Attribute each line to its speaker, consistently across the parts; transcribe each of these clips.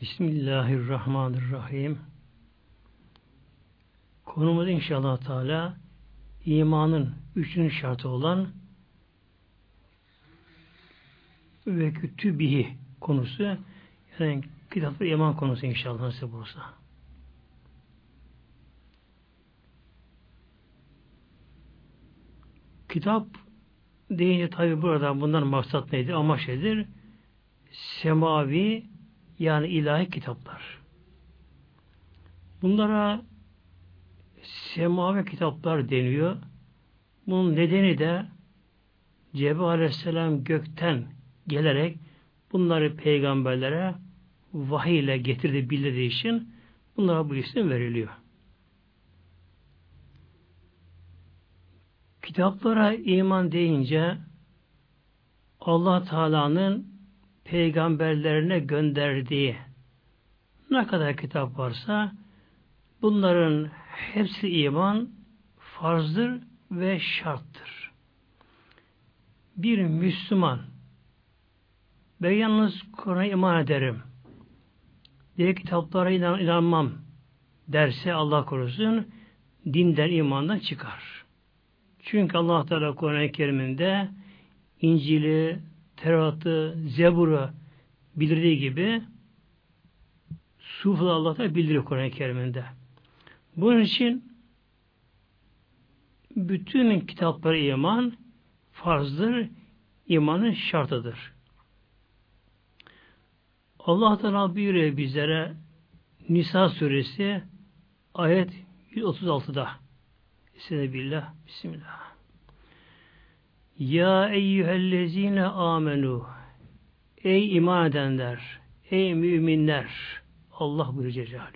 Speaker 1: Bismillahirrahmanirrahim. Konumuz inşallah Teala imanın üçüncü şartı olan ve kütübihi konusu yani kitaplar iman konusu inşallah nasip olursa. Kitap deyince tabi burada bundan maksat nedir? Amaç nedir? Semavi yani ilahi kitaplar. Bunlara semavi kitaplar deniyor. Bunun nedeni de Cebrail Aleyhisselam gökten gelerek bunları peygamberlere vahiy ile getirdi bildirdiği için bunlara bu isim veriliyor. Kitaplara iman deyince Allah Teala'nın peygamberlerine gönderdiği ne kadar kitap varsa bunların hepsi iman farzdır ve şarttır. Bir Müslüman ben yalnız Kur'an'a iman ederim. Diğer kitaplara inan, inanmam derse Allah korusun dinden imandan çıkar. Çünkü Allah Teala Kur'an-ı Kerim'inde İncil'i, Tevrat'ı, Zebur'u bildirdiği gibi Sufla Allah da bildiriyor Kur'an-ı Kerim'inde. Bunun için bütün kitaplara iman farzdır, imanın şartıdır. Allah Teala buyuruyor bizlere Nisa suresi ayet 136'da. Bismillah. Bismillah. Ya eyyühellezine amenu Ey iman edenler, ey müminler Allah buyuruyor Celaluhu.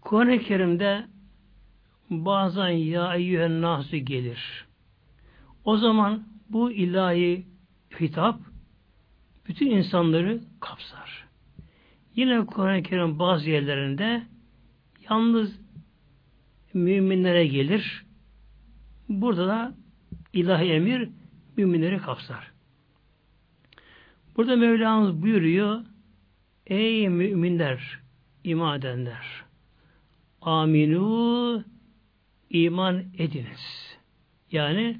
Speaker 1: Kur'an-ı Kerim'de bazen ya eyyühen nasu gelir. O zaman bu ilahi hitap bütün insanları kapsar. Yine Kur'an-ı Kerim bazı yerlerinde yalnız müminlere gelir. Burada da ilahi emir müminleri kapsar. Burada Mevlamız buyuruyor Ey müminler, iman edenler aminu iman ediniz. Yani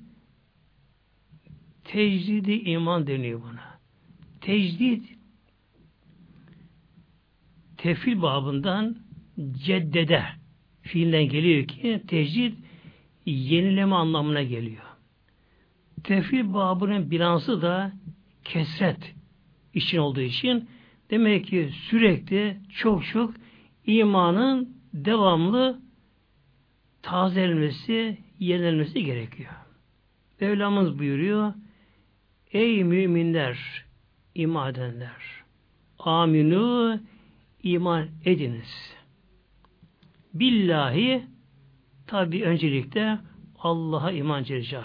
Speaker 1: tecdidi iman deniyor buna. Tecdid tefil babından ceddede fiilden geliyor ki tecdid yenileme anlamına geliyor. Tefil babının bilansı da kesret için olduğu için demek ki sürekli çok çok imanın devamlı tazelenmesi, yenilenmesi gerekiyor. Mevlamız buyuruyor Ey müminler, iman edenler aminu iman ediniz. Billahi tabi öncelikle Allah'a iman Celle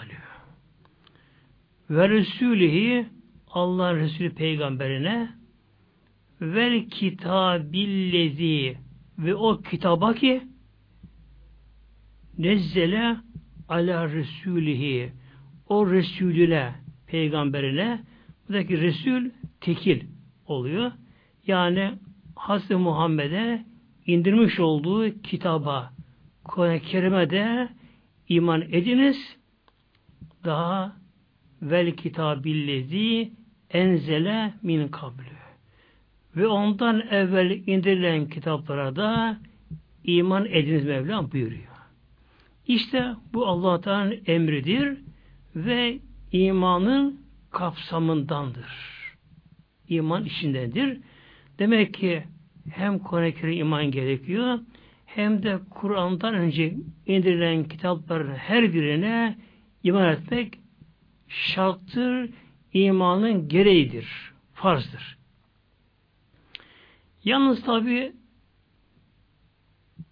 Speaker 1: ve Resulihi Allah Resulü peygamberine vel kitabillezi ve o kitaba ki nezzele ala Resulihi o Resulüne peygamberine buradaki Resul tekil oluyor. Yani Hazreti Muhammed'e indirmiş olduğu kitaba Kur'an-ı Kerim'e de iman ediniz. Daha vel kitabillezi enzele min kablü. Ve ondan evvel indirilen kitaplara da iman ediniz Mevlam buyuruyor. İşte bu Allah Teala'nın emridir ve imanın kapsamındandır. İman içindedir. Demek ki hem Kur'an-ı iman gerekiyor hem de Kur'an'dan önce indirilen kitapların her birine iman etmek şarttır, imanın gereğidir, farzdır. Yalnız tabi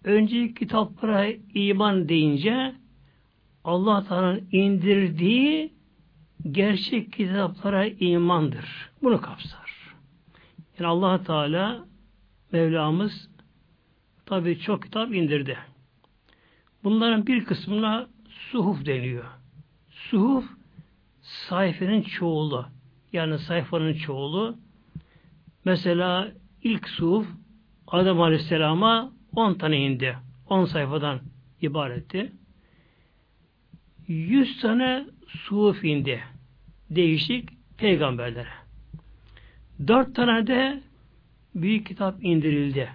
Speaker 1: önceki kitaplara iman deyince Allah Teala'nın indirdiği gerçek kitaplara imandır. Bunu kapsar. Yani allah Teala Mevlamız tabi çok kitap indirdi. Bunların bir kısmına suhuf deniyor. Suhuf sayfanın çoğulu. Yani sayfanın çoğulu. Mesela ilk suhuf Adem Aleyhisselam'a 10 tane indi. 10 sayfadan ibaretti. 100 tane suhuf indi. Değişik peygamberlere. 4 tane de büyük kitap indirildi.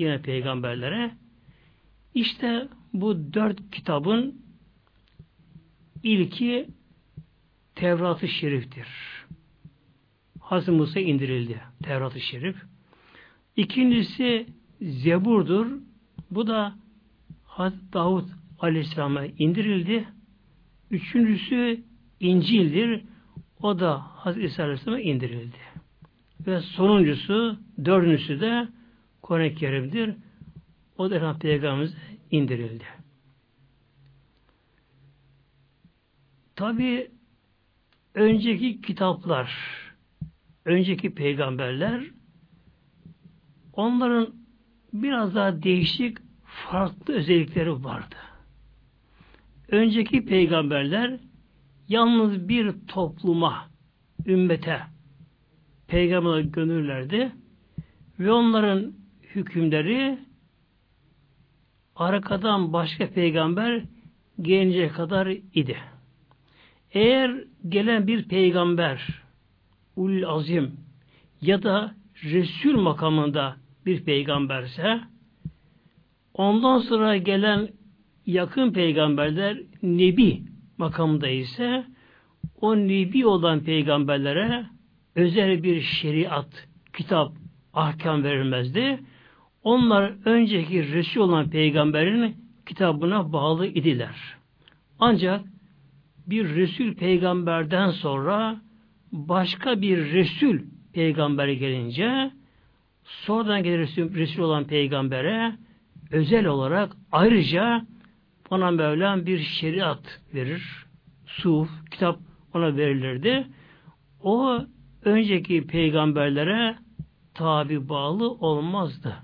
Speaker 1: Yine peygamberlere. İşte bu dört kitabın ilki Tevrat-ı Şerif'tir. Hazreti Musa indirildi. Tevrat-ı Şerif. İkincisi Zebur'dur. Bu da Hazreti Davud Aleyhisselam'a indirildi. Üçüncüsü İncil'dir. O da Hazreti İsa Aleyhisselam'a indirildi. Ve sonuncusu, dördüncüsü de Kur'an-ı Kerim'dir. O da Peygamberimiz indirildi. Tabi önceki kitaplar, önceki peygamberler onların biraz daha değişik farklı özellikleri vardı. Önceki peygamberler yalnız bir topluma, ümmete peygamber gönüllerdi ve onların hükümleri arkadan başka peygamber gelince kadar idi. Eğer gelen bir peygamber ul azim ya da Resul makamında bir peygamberse ondan sonra gelen yakın peygamberler Nebi makamında ise o Nebi olan peygamberlere özel bir şeriat, kitap, ahkam verilmezdi. Onlar önceki Resul olan peygamberin kitabına bağlı idiler. Ancak bir Resul peygamberden sonra başka bir Resul peygamber gelince sonradan gelen Resul, Resul olan peygambere özel olarak ayrıca ona Mevlam bir şeriat verir. Suf, kitap ona verilirdi. O önceki peygamberlere tabi bağlı olmazdı.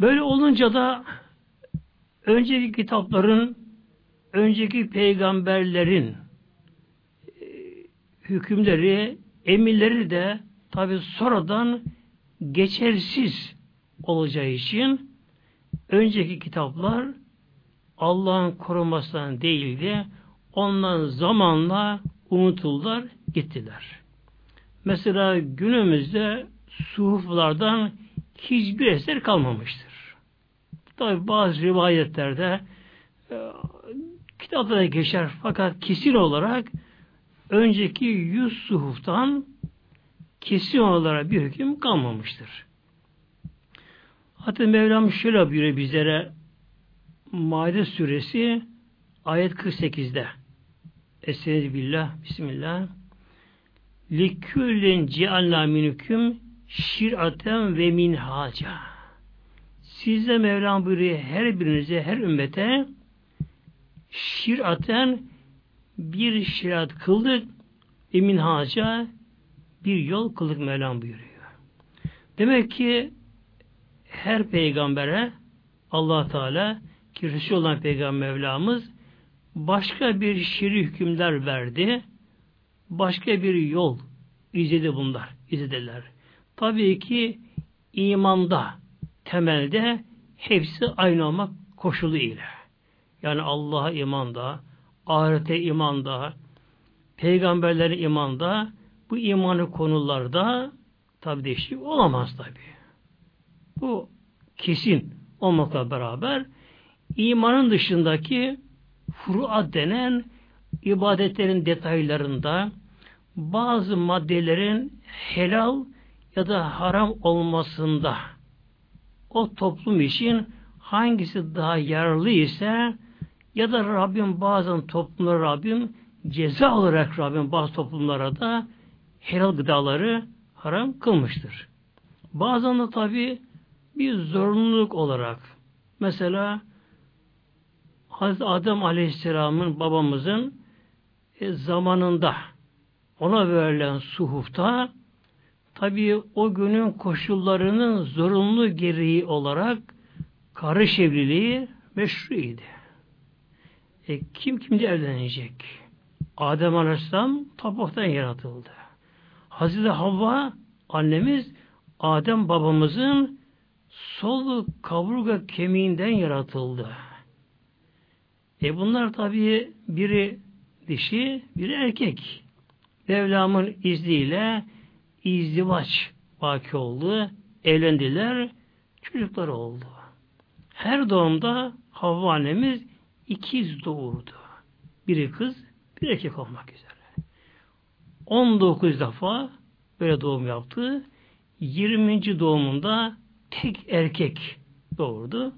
Speaker 1: Böyle olunca da önceki kitapların, önceki peygamberlerin e, hükümleri, emirleri de tabi sonradan geçersiz olacağı için önceki kitaplar Allah'ın korumasından değildi. Ondan zamanla unutuldular, gittiler. Mesela günümüzde suhuflardan hiçbir eser kalmamıştır. Tabi bazı rivayetlerde e, kitapta geçer. Fakat kesin olarak önceki yüz suhuftan kesin olarak bir hüküm kalmamıştır. Hatta Mevlam şöyle buyuruyor bizlere Maide suresi ayet 48'de Estaizu billah, bismillah. Liküllin cialna minüküm şir'aten ve minhaca Size Mevlam buyuruyor her birinize, her ümmete şir'aten bir şirat kıldık ve minhaca bir yol kıldık Mevlam buyuruyor. Demek ki her peygambere allah Teala ki Resul olan Peygamber Mevlamız başka bir şiri hükümler verdi. Başka bir yol izledi bunlar. izlediler. Tabii ki imanda, temelde hepsi aynı olmak koşulu ile. Yani Allah'a imanda, ahirete imanda, peygamberlere imanda, bu imanı konularda tabi değişik olamaz tabi. Bu kesin olmakla beraber imanın dışındaki furuat denen ibadetlerin detaylarında bazı maddelerin helal ya da haram olmasında o toplum için hangisi daha yararlı ise ya da Rabbim bazen toplumlara Rabbim ceza olarak Rabbim bazı toplumlara da helal gıdaları haram kılmıştır. Bazen de tabi bir zorunluluk olarak mesela Hazreti Adem Aleyhisselam'ın babamızın e, zamanında ona verilen suhufta tabi o günün koşullarının zorunlu gereği olarak karış evliliği meşruiydi. E, kim kimde evlenecek? Adem Aleyhisselam topraktan yaratıldı. Hazreti Havva annemiz Adem babamızın sol kaburga kemiğinden yaratıldı. E bunlar tabii biri dişi, biri erkek. Mevlam'ın izniyle izdivaç vaki oldu. Evlendiler. Çocuklar oldu. Her doğumda Havva annemiz ikiz doğurdu. Biri kız, bir erkek olmak üzere. 19 defa böyle doğum yaptı. 20. doğumunda tek erkek doğurdu.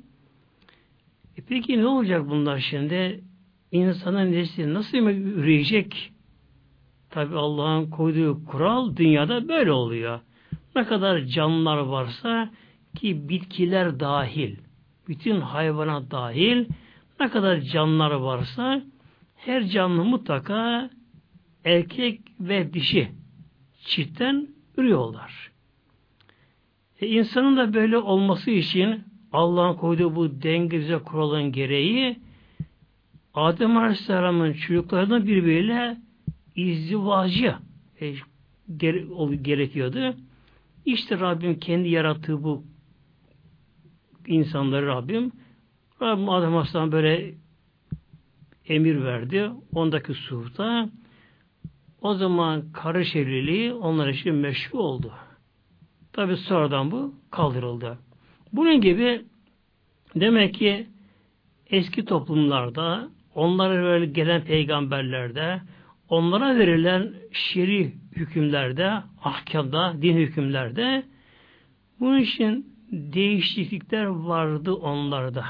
Speaker 1: E peki ne olacak bunlar şimdi? İnsanın nesli nasıl üreyecek? Tabi Allah'ın koyduğu kural dünyada böyle oluyor. Ne kadar canlılar varsa ki bitkiler dahil, bütün hayvana dahil ne kadar canlılar varsa her canlı mutlaka erkek ve dişi çiftten ürüyorlar. E insanın da böyle olması için Allah'ın koyduğu bu denge kuralın gereği Adem Aleyhisselam'ın çocuklarından birbiriyle izdivacı e, gerekiyordu. İşte Rabbim kendi yarattığı bu insanları Rabbim Rabbim Adem Aleyhisselam böyle emir verdi. Ondaki suhta o zaman karış evliliği onlar için meşru oldu. Tabi sonradan bu kaldırıldı. Bunun gibi demek ki eski toplumlarda onlara böyle gelen peygamberlerde onlara verilen şer'i hükümlerde, ahkamda, din hükümlerde bunun için değişiklikler vardı onlarda.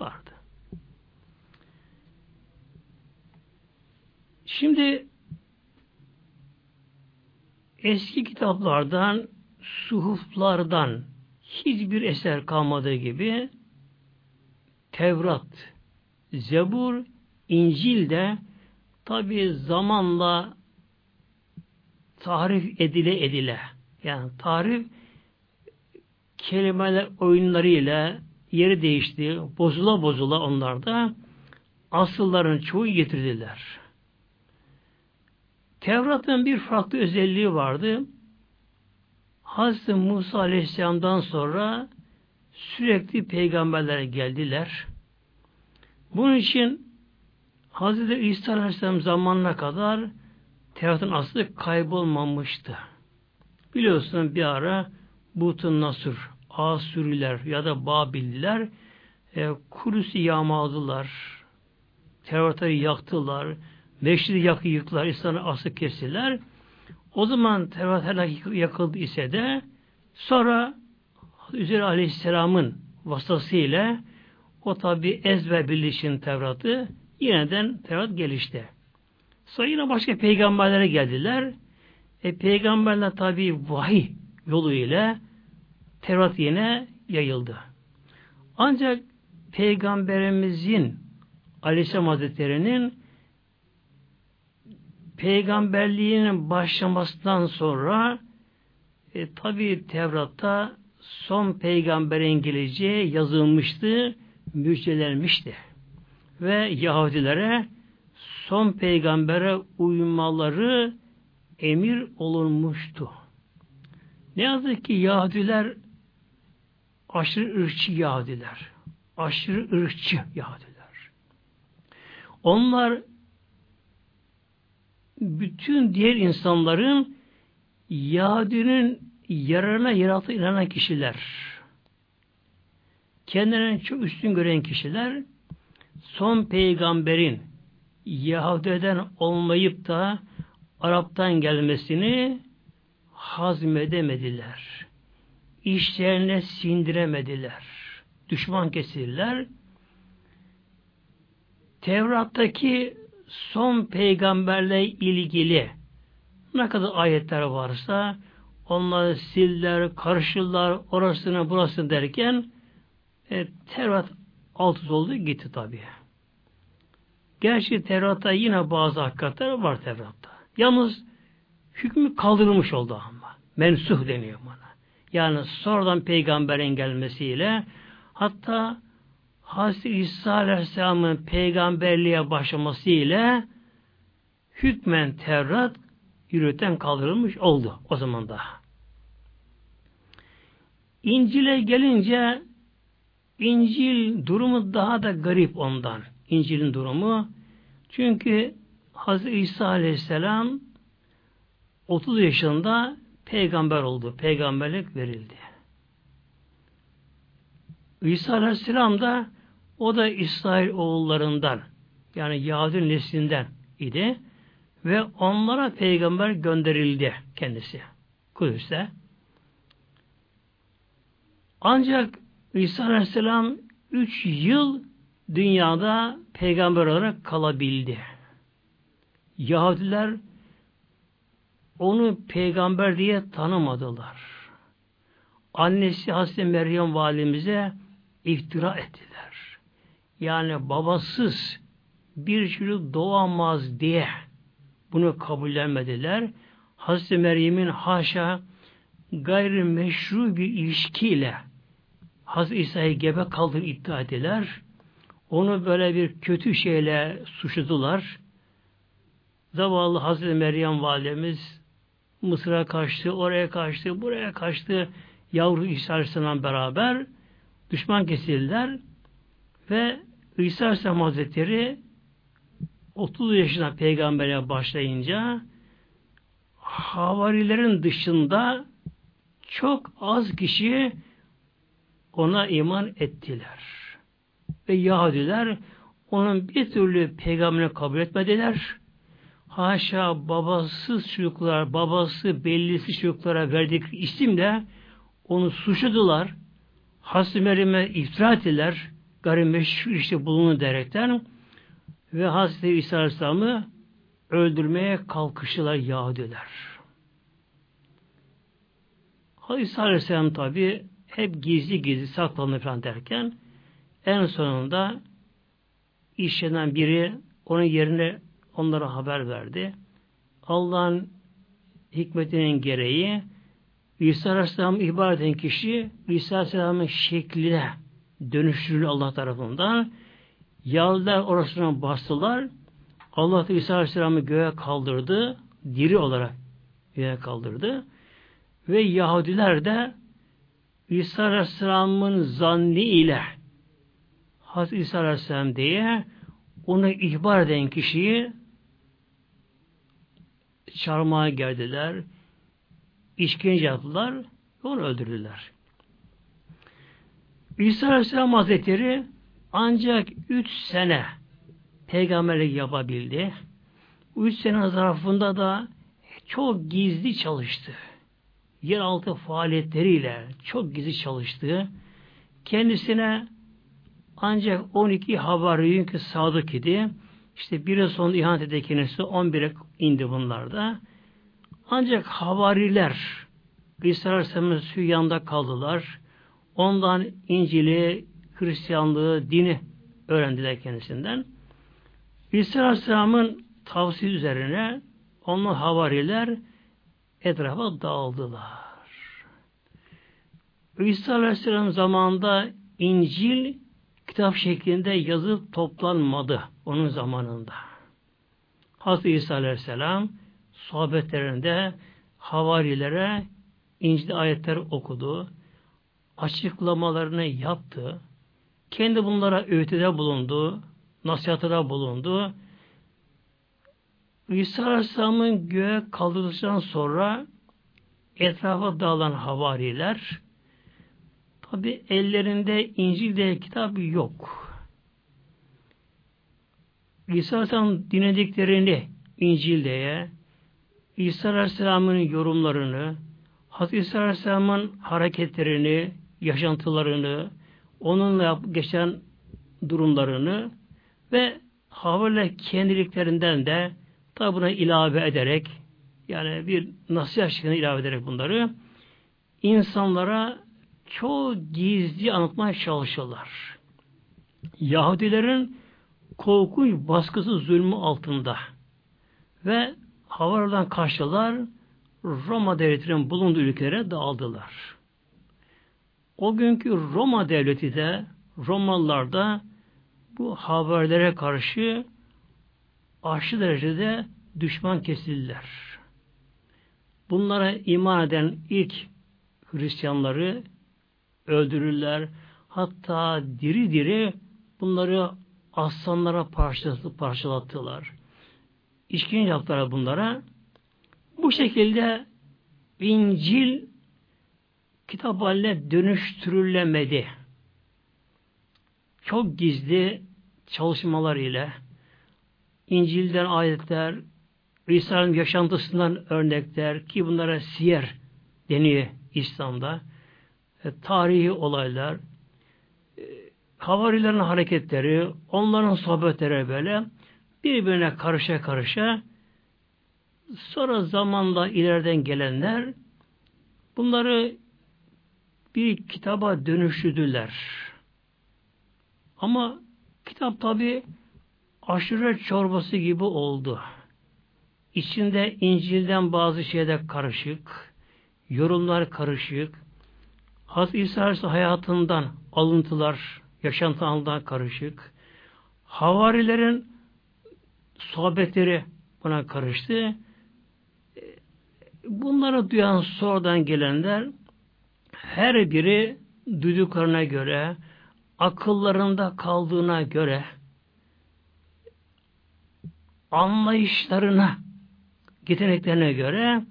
Speaker 1: Vardı. Şimdi eski kitaplardan, suhuflardan hiçbir eser kalmadığı gibi Tevrat, Zebur, İncil de tabi zamanla tarif edile edile yani tarif kelimeler oyunlarıyla yeri değişti, bozula bozula onlarda asılların çoğu getirdiler. Tevrat'ın bir farklı özelliği vardı. Hazreti Musa Aleyhisselam'dan sonra sürekli peygamberlere geldiler. Bunun için Hazreti İsa Aleyhisselam zamanına kadar Tevrat'ın aslı kaybolmamıştı. Biliyorsun bir ara Butun Nasur, Asuriler ya da Babilliler e, Kurus'u yağmaladılar. Tevrat'ı yaktılar. Meşridi yakı yıktılar. İslam'ı asık kestiler. O zaman Tevrat her yakıldı ise de sonra Üzeri Aleyhisselam'ın vasıtasıyla o tabi ezber birleşin Tevrat'ı yeniden Tevrat gelişti. Sonra yine başka peygamberlere geldiler. E, peygamberler tabi vahiy yoluyla Tevrat yine yayıldı. Ancak peygamberimizin Aleyhisselam Hazretleri'nin peygamberliğinin başlamasından sonra e, tabi Tevrat'ta son peygamberin geleceği yazılmıştı, müjdelenmişti. Ve Yahudilere son peygambere uymaları emir olunmuştu. Ne yazık ki Yahudiler aşırı ırkçı Yahudiler. Aşırı ırkçı Yahudiler. Onlar bütün diğer insanların Yahudinin yararına yaratı inanan kişiler. Kendilerini çok üstün gören kişiler son peygamberin Yahudi'den olmayıp da Arap'tan gelmesini hazmedemediler. İşlerine sindiremediler. Düşman kesildiler. Tevrat'taki son peygamberle ilgili ne kadar ayetler varsa onları siller, karışırlar, orasını burasını derken e, Tevrat alt oldu gitti tabi. Gerçi Tevrat'ta yine bazı hakikatler var Tevrat'ta. Yalnız hükmü kaldırılmış oldu ama. Mensuh deniyor bana. Yani sonradan peygamberin gelmesiyle hatta Hazreti İsa Aleyhisselam'ın peygamberliğe başlaması ile hükmen Tevrat yürüten kaldırılmış oldu o zaman da. İncil'e gelince İncil durumu daha da garip ondan. İncil'in durumu. Çünkü Hazreti İsa Aleyhisselam 30 yaşında peygamber oldu. Peygamberlik verildi. İsa Aleyhisselam da o da İsrail oğullarından yani Yahudi neslinden idi ve onlara peygamber gönderildi kendisi Kudüs'te. Ancak İsa Aleyhisselam üç yıl dünyada peygamber olarak kalabildi. Yahudiler onu peygamber diye tanımadılar. Annesi Hazreti Meryem valimize iftira ettiler. Yani babasız bir çocuk doğamaz diye bunu kabullenmediler. Hazreti Meryem'in haşa gayri meşru bir ilişkiyle Hazreti İsa'yı gebe kaldığını iddia ettiler. Onu böyle bir kötü şeyle suçladılar. Zavallı Hazreti Meryem validemiz Mısır'a kaçtı, oraya kaçtı, buraya kaçtı. Yavru İsa Aleyhisselam beraber düşman kesildiler ve İsa Aleyhisselam Hazretleri 30 yaşına peygambere başlayınca havarilerin dışında çok az kişi ona iman ettiler. Ve Yahudiler onun bir türlü peygamberini kabul etmediler. Haşa babasız çocuklar, babası bellisi çocuklara verdik isimle onu suçladılar. Hazreti Meryem'e iftira ettiler. Gayrimeşru işte bulunun derekten ve Hazreti İsa Aleyhisselam'ı öldürmeye kalkıştılar Yahudiler. Hazreti İsa Aleyhisselam tabi hep gizli gizli saklandı falan derken en sonunda işlenen biri onun yerine onlara haber verdi. Allah'ın hikmetinin gereği İsa Aleyhisselam ihbar eden kişi İsa Aleyhisselam'ın şekline dönüştürülür Allah tarafından. Yahudiler orasına bastılar. Allah İsa Aleyhisselam'ı göğe kaldırdı. Diri olarak göğe kaldırdı. Ve Yahudiler de İsa Aleyhisselam'ın zanni ile Hazreti İsa Aleyhisselam diye onu ihbar eden kişiyi çarmıha geldiler, işkence yaptılar onu öldürdüler. İsa Aleyhisselam Hazretleri ancak üç sene peygamberlik yapabildi. Bu üç sene zarfında da çok gizli çalıştı. Yeraltı faaliyetleriyle çok gizli çalıştı. Kendisine ancak 12 havariyün ki sadık idi. İşte biri son ihanet eden kendisi 11'e indi bunlarda. Ancak havariler İsa Aleyhisselam'ın yanında kaldılar. Ondan İncil'i, Hristiyanlığı, dini öğrendiler kendisinden. İsa Aleyhisselam'ın tavsiye üzerine onun havariler etrafa dağıldılar. İsa Aleyhisselam zamanında İncil kitap şeklinde yazı toplanmadı onun zamanında. Hazreti İsa Aleyhisselam sohbetlerinde havarilere İncil ayetler okudu. Açıklamalarını yaptı. Kendi bunlara öğütüde bulundu. Nasihatı bulundu. İsa Aleyhisselam'ın göğe kaldırıldıktan sonra etrafa dağılan havariler tabi ellerinde İncil diye kitap yok. İsa Aleyhisselam dinlediklerini İncil diye İsa Aleyhisselam'ın yorumlarını Hazreti İsa Aleyhisselam'ın hareketlerini, yaşantılarını, onunla geçen durumlarını ve havale kendiliklerinden de tabi buna ilave ederek yani bir nasihat şeklinde ilave ederek bunları insanlara çok gizli anlatmaya çalışırlar. Yahudilerin korkunç baskısı zulmü altında ve havalardan kaçtılar Roma devletinin bulunduğu ülkelere dağıldılar. O günkü Roma devleti de Romalılar da bu haberlere karşı aşırı derecede düşman kesildiler. bunlara iman eden ilk Hristiyanları öldürürler. Hatta diri diri bunları aslanlara parçalattılar. İşkence yaptılar bunlara. Bu şekilde İncil kitap haline dönüştürülemedi. Çok gizli çalışmalar ile İncil'den ayetler, İsa'nın yaşantısından örnekler ki bunlara siyer deniyor İslam'da. E, tarihi olaylar, e, havarilerin hareketleri, onların sohbetleri böyle birbirine karışa karışa sonra zamanla ileriden gelenler bunları bir kitaba dönüştürdüler. Ama kitap tabi aşure çorbası gibi oldu. İçinde İncil'den bazı şeyler karışık, yorumlar karışık, Hazreti İsa hayatından alıntılar, yaşantı karışık, havarilerin sohbetleri buna karıştı. Bunları duyan sonradan gelenler her biri duyduklarına göre, akıllarında kaldığına göre, anlayışlarına, yeteneklerine göre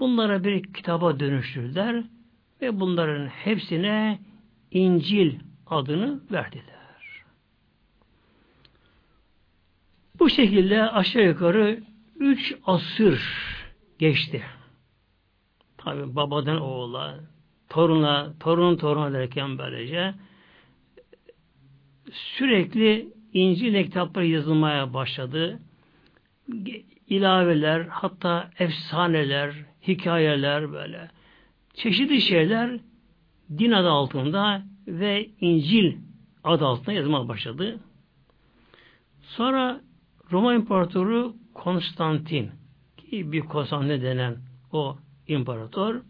Speaker 1: bunlara bir kitaba dönüştürdüler ve bunların hepsine İncil adını verdiler. Bu şekilde aşağı yukarı üç asır geçti. Tabi babadan oğula, toruna, torun toruna derken böylece sürekli İncil kitapları yazılmaya başladı. İlaveler, hatta efsaneler, hikayeler böyle. Çeşitli şeyler din adı altında ve İncil adı altında yazmaya başladı. Sonra Roma İmparatoru Konstantin ki bir Konstantin denen o imparator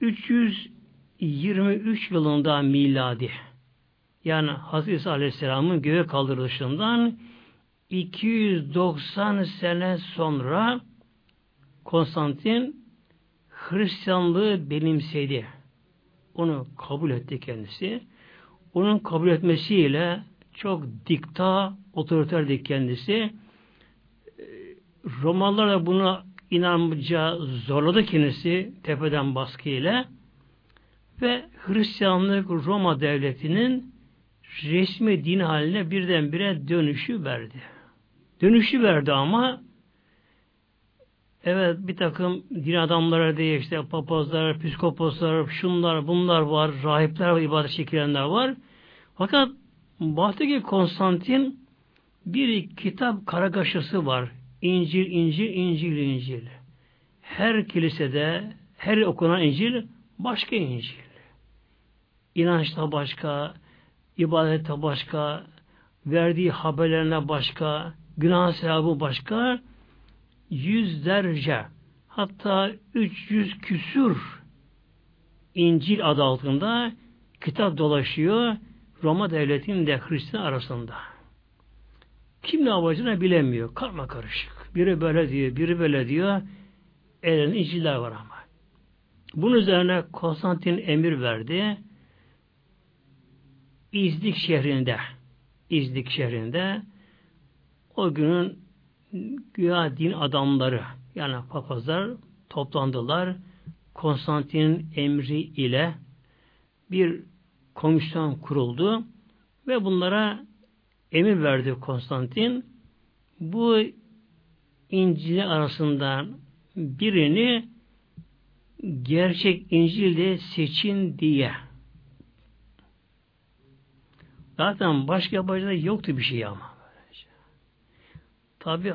Speaker 1: 323 yılında miladi yani Hazreti Aleyhisselam'ın göğe kaldırılışından 290 sene sonra Konstantin Hristiyanlığı benimsedi. Onu kabul etti kendisi. Onun kabul etmesiyle çok dikta, otoriterdi kendisi. Romalılar da buna inanmaca zorladı kendisi tepeden baskıyla ve Hristiyanlık Roma devletinin resmi din haline birdenbire dönüşü verdi. Dönüşü verdi ama evet bir takım din adamları diye işte papazlar, psikoposlar, şunlar, bunlar var, rahipler var, ibadet şekillenler var. Fakat Bahtaki Konstantin bir kitap karagaşası var. İncil, İncil, İncil, İncil. Her kilisede, her okunan İncil başka İncil. İnançta başka, ibadette başka, verdiği haberlerine başka, günah sevabı başka, yüzlerce, hatta 300 küsür İncil adı altında kitap dolaşıyor Roma devletinin de Hristiyan arasında. Kim ne yapacağını bilemiyor. Karma karışık. Biri böyle diyor, biri böyle diyor. Elinde İncil'ler var ama. Bunun üzerine Konstantin emir verdi. İzdik şehrinde İzdik şehrinde o günün güya din adamları yani papazlar toplandılar. Konstantin'in emri ile bir komisyon kuruldu ve bunlara emir verdi Konstantin. Bu İncil arasından birini gerçek İncil'de seçin diye. Zaten başka yapacak yoktu bir şey ama. Tabi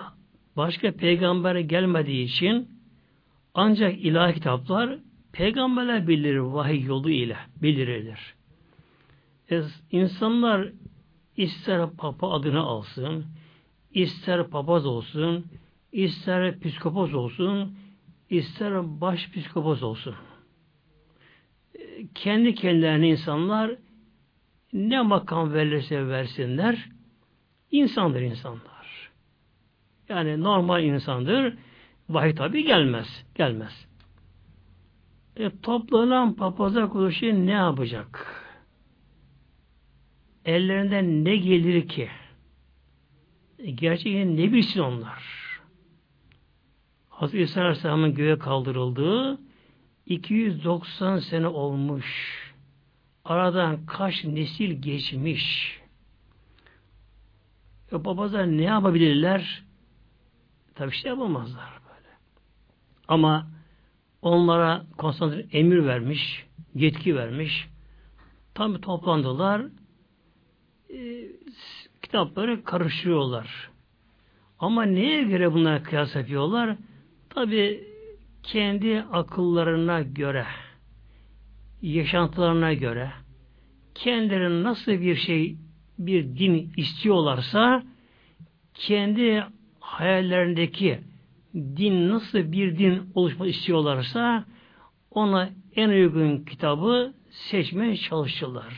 Speaker 1: başka peygamber gelmediği için ancak ilahi kitaplar peygamberler bildirir vahiy yolu ile bildirilir. E, insanlar ister papa adını alsın, ister papaz olsun, ister psikopos olsun, ister baş psikopos olsun. E, kendi kendilerine insanlar ne makam verirse versinler, insandır insanlar. Yani normal insandır Vahiy tabi gelmez. Gelmez. E, toplanan papaza kuruluşu ne yapacak? Ellerinden ne gelir ki? E, gerçekten ne bilsin onlar? Hazreti İsa Aleyhisselam'ın göğe kaldırıldığı 290 sene olmuş. Aradan kaç nesil geçmiş. E babalar ne yapabilirler? Tabi şey yapamazlar böyle. Ama onlara Konstantin emir vermiş, yetki vermiş. Tam toplandılar. E, kitapları karıştırıyorlar. Ama neye göre bunlar kıyas yapıyorlar? Tabi kendi akıllarına göre, yaşantılarına göre, kendilerine nasıl bir şey, bir din istiyorlarsa, kendi hayallerindeki din nasıl bir din oluşmak istiyorlarsa, ona en uygun kitabı seçmeye çalışırlar.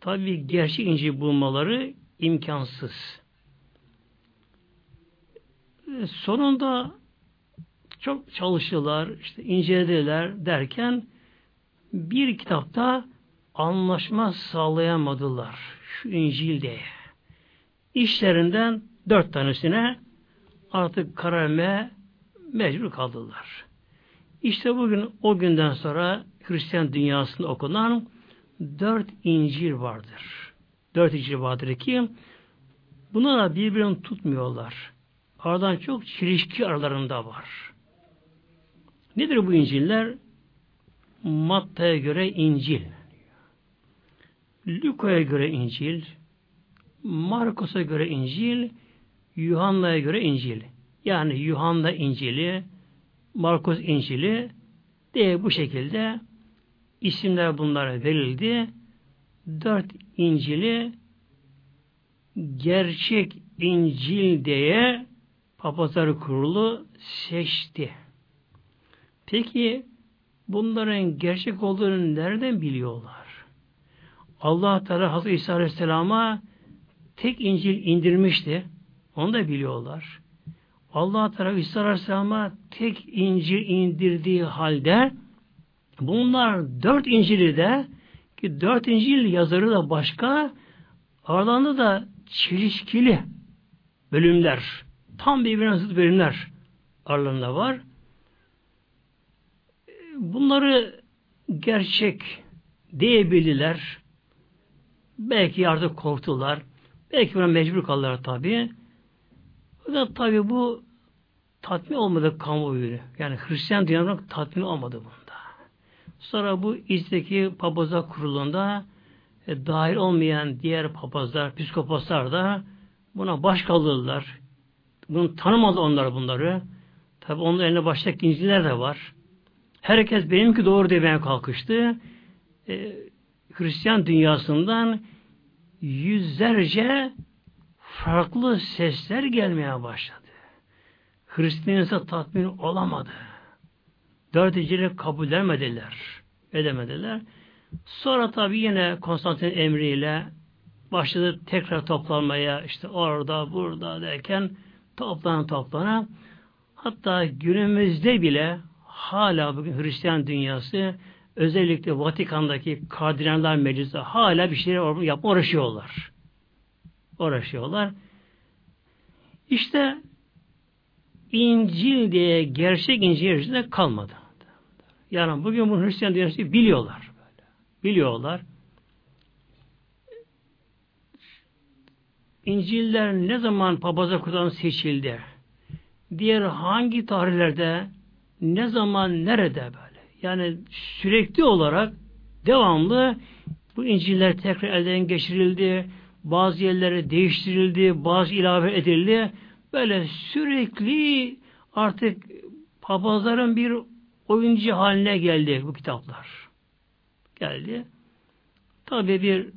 Speaker 1: Tabi gerçek İncil bulmaları imkansız. Sonunda çok çalıştılar, işte incelediler derken bir kitapta anlaşma sağlayamadılar. Şu İncil'de. İşlerinden dört tanesine artık karar vermeye mecbur kaldılar. İşte bugün o günden sonra Hristiyan dünyasında okunan dört İncil vardır. Dört İncil vardır ki bunlar birbirini tutmuyorlar. Aradan çok çelişki aralarında var. Nedir bu İncil'ler? Matta'ya göre İncil. Luka'ya göre İncil. Markus'a göre İncil. Yuhanna'ya göre İncil. Yani Yuhanna İncil'i, Markus İncil'i diye bu şekilde isimler bunlara verildi. Dört İncil'i gerçek İncil diye Papazlar Kurulu seçti. Peki bunların gerçek olduğunu nereden biliyorlar? Allah Teala Hazreti İsa Aleyhisselam'a tek İncil indirmişti. Onu da biliyorlar. Allah Teala İsa Aleyhisselam'a tek İncil indirdiği halde bunlar dört İncil'i de ki dört İncil yazarı da başka aralarında da çelişkili bölümler tam birbirine zıt bölümler aralarında var bunları gerçek diyebildiler. Belki artık korktular. Belki buna mecbur kaldılar tabi. Fakat tabi bu tatmin olmadı kamuoyu. Yani Hristiyan dünyanın tatmin olmadı bunda. Sonra bu İz'deki papazlar kurulunda e, dahil olmayan diğer papazlar, psikopaslar da buna baş kaldırdılar. Bunu tanımadı onlar bunları. Tabi onun eline başka inciler de var. Herkes benimki doğru demeye kalkıştı. Ee, Hristiyan dünyasından yüzlerce farklı sesler gelmeye başladı. Hristiyansa tatmin olamadı. Dört icri kabul edemediler. Edemediler. Sonra tabi yine Konstantin emriyle başladı tekrar toplanmaya işte orada burada derken toplana toplana hatta günümüzde bile hala bugün Hristiyan dünyası özellikle Vatikan'daki kardinaller meclisi hala bir şeyler yapma uğraşıyorlar. Uğraşıyorlar. İşte İncil diye gerçek İncil içinde kalmadı. Yani bugün bu Hristiyan dünyası biliyorlar. Biliyorlar. İncil'ler ne zaman papaza kurulan seçildi? Diğer hangi tarihlerde ne zaman nerede böyle. Yani sürekli olarak devamlı bu İncil'ler tekrar elden geçirildi. Bazı yerlere değiştirildi. Bazı ilave edildi. Böyle sürekli artık papazların bir oyuncu haline geldi bu kitaplar. Geldi. Tabi bir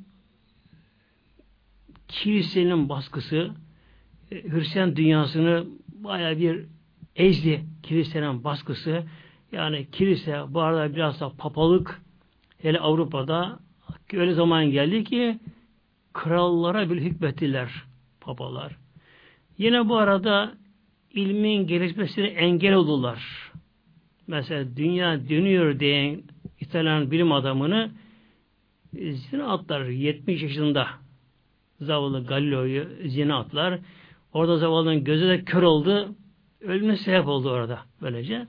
Speaker 1: kilisenin baskısı e, Hristiyan dünyasını baya bir ezdi kilisenin baskısı. Yani kilise bu arada biraz da papalık hele Avrupa'da öyle zaman geldi ki krallara bile hükmettiler papalar. Yine bu arada ilmin gelişmesine engel oldular. Mesela dünya dönüyor diyen İtalyan bilim adamını zina atlar 70 yaşında zavallı Galileo'yu zina atlar. Orada zavallının gözü de kör oldu. Ölümüne sebep oldu orada böylece.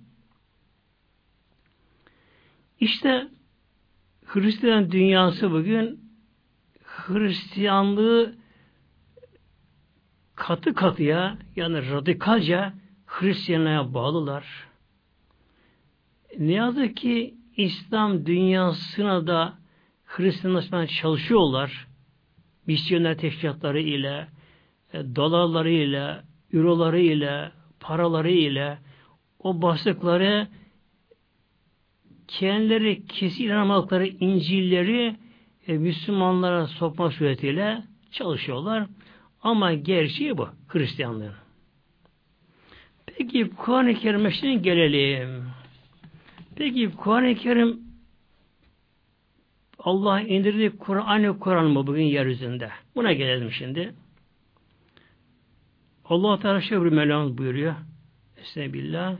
Speaker 1: İşte Hristiyan dünyası bugün Hristiyanlığı katı katıya yani radikalca Hristiyanlığa bağlılar. Ne yazık ki İslam dünyasına da Hristiyanlaşmaya çalışıyorlar. Misyoner teşkilatları ile, e, dolarları ile, euroları ile, paraları ile o bastıkları kendileri kesin inanmadıkları İncil'leri e, Müslümanlara sokma suretiyle çalışıyorlar. Ama gerçeği bu Hristiyanlığın. Peki Kur'an-ı Kerim'e gelelim. Peki Kur'an-ı Kerim Allah indirdiği Kur'an aynı Kur'an mı bugün yeryüzünde? Buna gelelim şimdi. Allah Teala şöyle bir buyuruyor. Estağfirullah.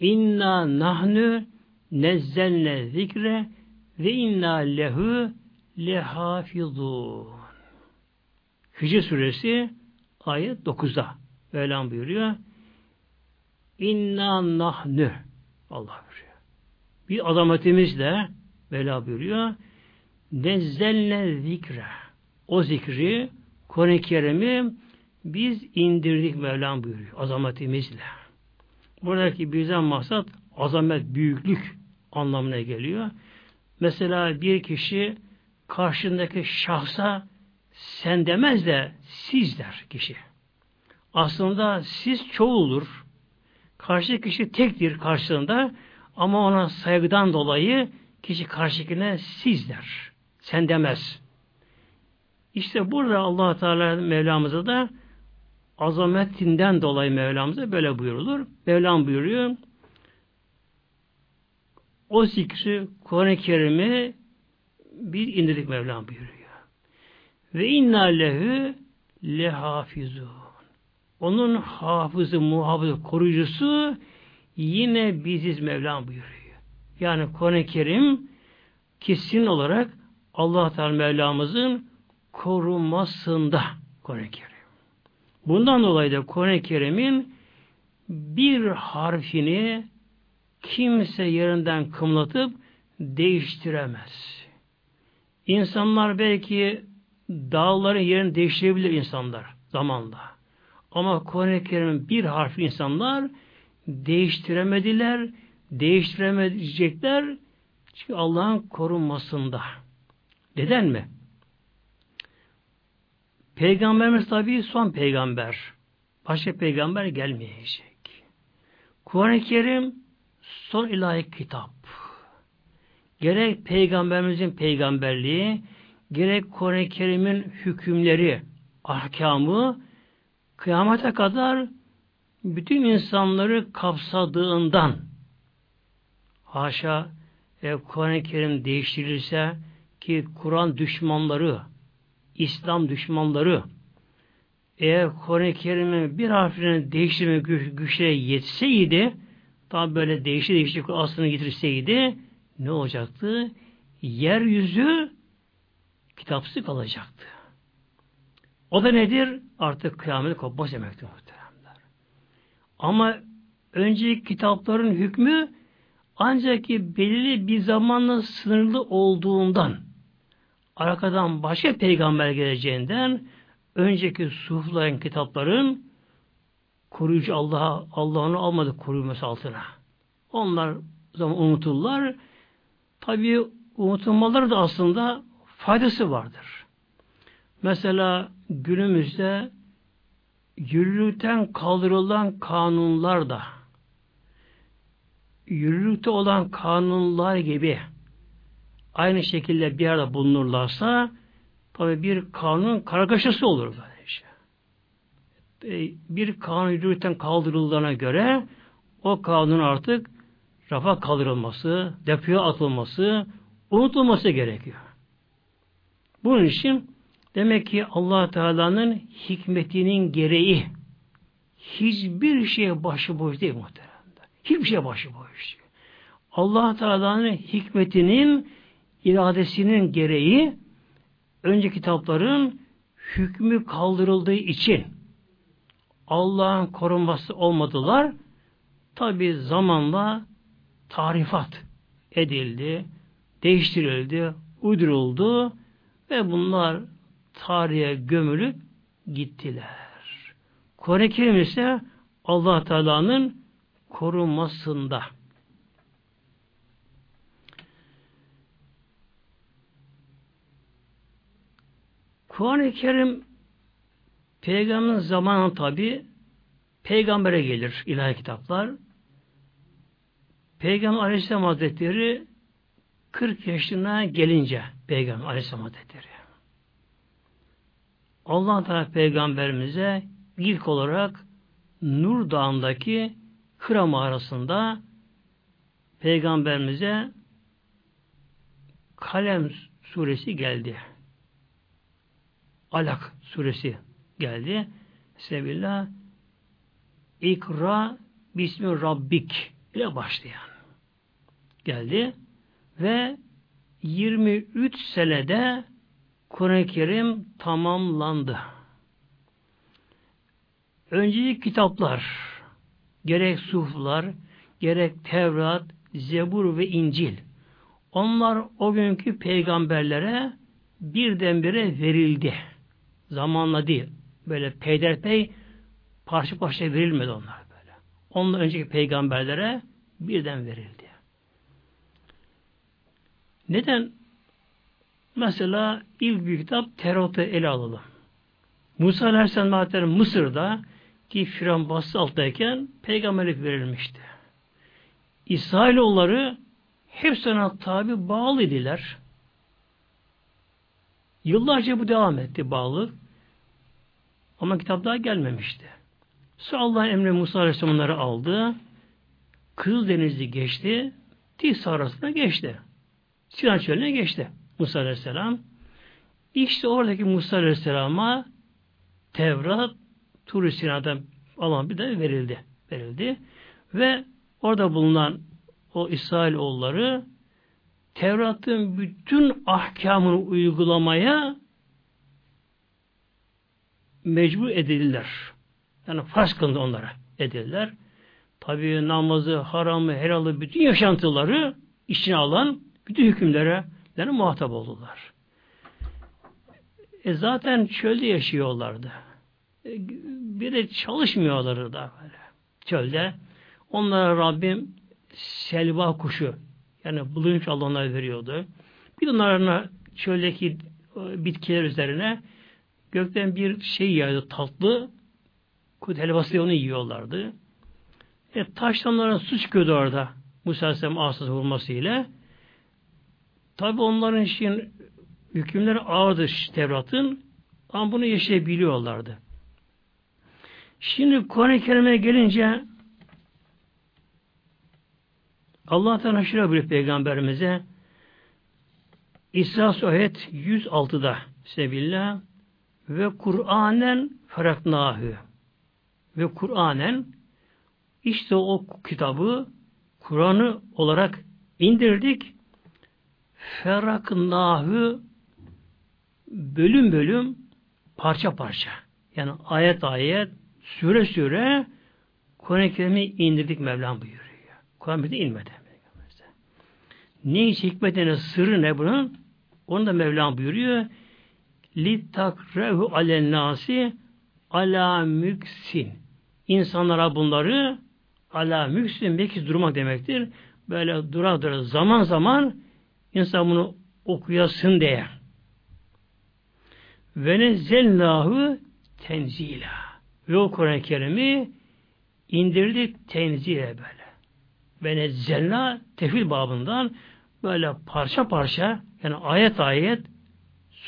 Speaker 1: İnna nahnu nezzelne zikre ve inna lehu lehafizun. Hicr suresi ayet 9'da Mevlam buyuruyor. İnna nahnu Allah buyuruyor. Bir azametimizle Mevla buyuruyor. Nezzelne zikre. O zikri Kur'an-ı Kerim'i biz indirdik Mevlam buyuruyor. Azametimizle. Buradaki bizden maksat azamet, büyüklük anlamına geliyor. Mesela bir kişi karşındaki şahsa sen demez de siz der kişi. Aslında siz çoğulur. Karşı kişi tektir karşısında ama ona saygıdan dolayı kişi karşıkine siz der. Sen demez. İşte burada allah Teala Mevlamıza da azametinden dolayı Mevlamıza böyle buyurulur. Mevlam buyuruyor. O zikri Kur'an-ı Kerim'i bir indirdik Mevlam buyuruyor. Ve inna lehu lehafizun. Onun hafızı, muhafızı, koruyucusu yine biziz Mevlam buyuruyor. Yani Kur'an-ı Kerim kesin olarak Allah Teala Mevlamızın korunmasında Kur'an-ı Kerim. Bundan dolayı da Kur'an-ı Kerim'in bir harfini kimse yerinden kımlatıp değiştiremez. İnsanlar belki dağların yerini değiştirebilir insanlar zamanla. Ama Kur'an-ı Kerim'in bir harfi insanlar değiştiremediler, değiştiremeyecekler çünkü Allah'ın korunmasında. Neden mi? Peygamberimiz tabi son peygamber. Başka peygamber gelmeyecek. Kur'an-ı Kerim son ilahi kitap. Gerek peygamberimizin peygamberliği, gerek Kur'an-ı Kerim'in hükümleri, ahkamı kıyamete kadar bütün insanları kapsadığından haşa e, Kur'an-ı Kerim değiştirilirse ki Kur'an düşmanları, İslam düşmanları eğer Kur'an-ı Kerim'in bir harfini değiştirme güç, güçlere yetseydi tam böyle değişti değişti aslını getirseydi ne olacaktı? Yeryüzü kitapsız kalacaktı. O da nedir? Artık kıyamet kopmaz demektir muhteremler. Ama önceki kitapların hükmü ancak ki belirli bir zamanla sınırlı olduğundan arkadan başka peygamber geleceğinden önceki suhufların kitapların koruyucu Allah'a Allah'ını almadı koruyması altına. Onlar zaman unuturlar. Tabi unutulmaları da aslında faydası vardır. Mesela günümüzde yürürlükten kaldırılan kanunlar da yürürlükte olan kanunlar gibi aynı şekilde bir arada bulunurlarsa tabi bir kanun kargaşası olur böylece. E, bir kanun yürürlükten kaldırıldığına göre o kanun artık rafa kaldırılması, depoya atılması, unutulması gerekiyor. Bunun için demek ki allah Teala'nın hikmetinin gereği hiçbir şeye başıboş değil muhteremler. Hiçbir şeye başıboş. Allah Teala'nın hikmetinin iradesinin gereği önce kitapların hükmü kaldırıldığı için Allah'ın korunması olmadılar. Tabi zamanla tarifat edildi, değiştirildi, uyduruldu ve bunlar tarihe gömülüp gittiler. Kur'an-ı Kerim ise allah Teala'nın korunmasında. Kur'an-ı Kerim Peygamberin zamanı tabi peygambere gelir ilahi kitaplar. Peygamber Aleyhisselam Hazretleri 40 yaşına gelince Peygamber Aleyhisselam Hazretleri Allah Teala peygamberimize ilk olarak Nur Dağı'ndaki Hıra mağarasında peygamberimize Kalem suresi geldi. Alak suresi geldi. Sebillah İkra Bismi Rabbik ile başlayan geldi ve 23 senede Kur'an-ı Kerim tamamlandı. Önceki kitaplar gerek suflar, gerek Tevrat, Zebur ve İncil onlar o günkü peygamberlere birdenbire verildi. Zamanla değil. Böyle peyderpey parça parça verilmedi onlar böyle. Ondan önceki peygamberlere birden verildi. Neden? Mesela ilk büyük kitap Tevrat'ı ele alalım. Musa Aleyhisselam Hazretleri Mısır'da ki Firavun bastı alttayken peygamberlik verilmişti. İsrailoğulları hepsine tabi bağlı idiler. Yıllarca bu devam etti bağlılık. Ama kitap daha gelmemişti. Sonra Allah emri Musa Aleyhisselam onları aldı. Kızıldeniz'i geçti. Tisa arasına geçti. Sinan çölüne geçti Musa Aleyhisselam. İşte oradaki Musa Aleyhisselam'a Tevrat Tur-i alan bir de verildi. Verildi. Ve orada bulunan o İsrail oğulları Tevrat'ın bütün ahkamını uygulamaya mecbur edildiler. Yani farz kılındı onlara edildiler. Tabi namazı, haramı, helalı bütün yaşantıları içine alan bütün hükümlere yani muhatap oldular. E zaten çölde yaşıyorlardı. E, bir de çalışmıyorlardı da böyle. Çölde. Onlara Rabbim selva kuşu yani bulunmuş Allah veriyordu. Bir de onlarına çöldeki e, bitkiler üzerine gökten bir şey yağdı tatlı kut helvası onu yiyorlardı. E, taştan su çıkıyordu orada. Musa Aleyhisselam asası vurmasıyla. Tabi onların için hükümleri ağırdı Tevrat'ın ama bunu yaşayabiliyorlardı. Şimdi Kur'an-ı Kerim'e gelince Allah Teala şöyle buyuruyor Peygamberimize İsra Suhet 106'da Sebillah ve Kur'anen feraknahü ve Kur'anen işte o kitabı Kur'an'ı olarak indirdik feraknahü bölüm bölüm parça parça yani ayet ayet süre süre Kur'an-ı Kerim'i indirdik Mevlam buyuruyor. Kur'an bize inmedi. Ne iş hikmetine sırrı ne bunun? Onu da Mevlam buyuruyor. Li takrehu alen nasi ala müksin. İnsanlara bunları ala müksin belki durmak demektir. Böyle dura dura zaman zaman insan bunu okuyasın diye. Ve nezzellahu tenzila. Ve o Kur'an-ı Kerim'i indirdik tenzile böyle. Ve nezzelna tefil babından böyle parça parça yani ayet ayet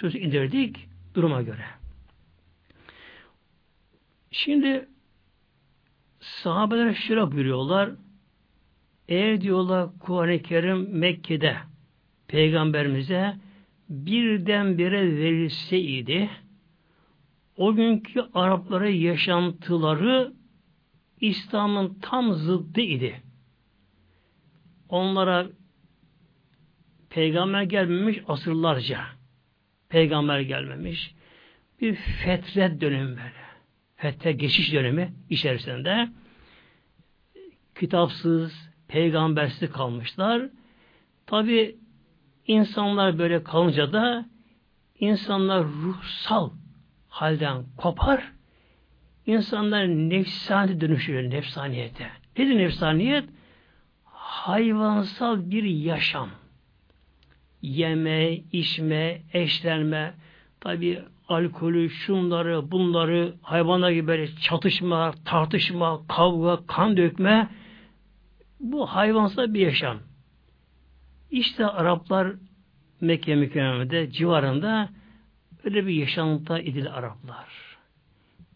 Speaker 1: söz indirdik duruma göre. Şimdi sahabeler şöyle buyuruyorlar. Eğer diyorlar Kuran-ı Kerim Mekke'de peygamberimize birdenbire verilseydi o günkü Araplara yaşantıları İslam'ın tam zıddı idi. Onlara peygamber gelmemiş asırlarca. Peygamber gelmemiş. Bir fetret dönemi böyle. Fetret geçiş dönemi içerisinde kitapsız, peygambersiz kalmışlar. Tabi insanlar böyle kalınca da insanlar ruhsal halden kopar. İnsanlar nefsani dönüşüyor nefsaniyete. Nedir nefsaniyet? Hayvansal bir yaşam. Yeme, içme, eşlenme, tabi alkolü, şunları, bunları, hayvanlar gibi çatışma, tartışma, kavga, kan dökme, bu hayvansal bir yaşam. İşte Araplar Mekke mükerremede civarında öyle bir yaşantıda idil Araplar.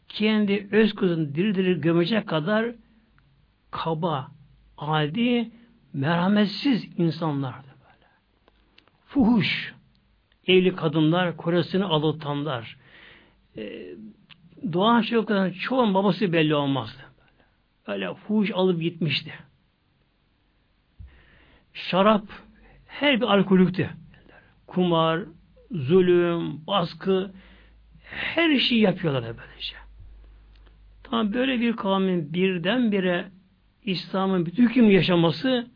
Speaker 1: Kendi öz kızını diri diri gömecek kadar kaba, adi, merhametsiz insanlardı. Fuhuş, evli kadınlar, koresini alıtanlar, e, doğan çocukların çoğun babası belli olmazdı. Böyle fuhuş alıp gitmişti. Şarap her bir alkolüktü. Kumar, zulüm, baskı her şeyi yapıyorlar böylece. Tam böyle bir kavmin birdenbire İslam'ın bütün hüküm yaşaması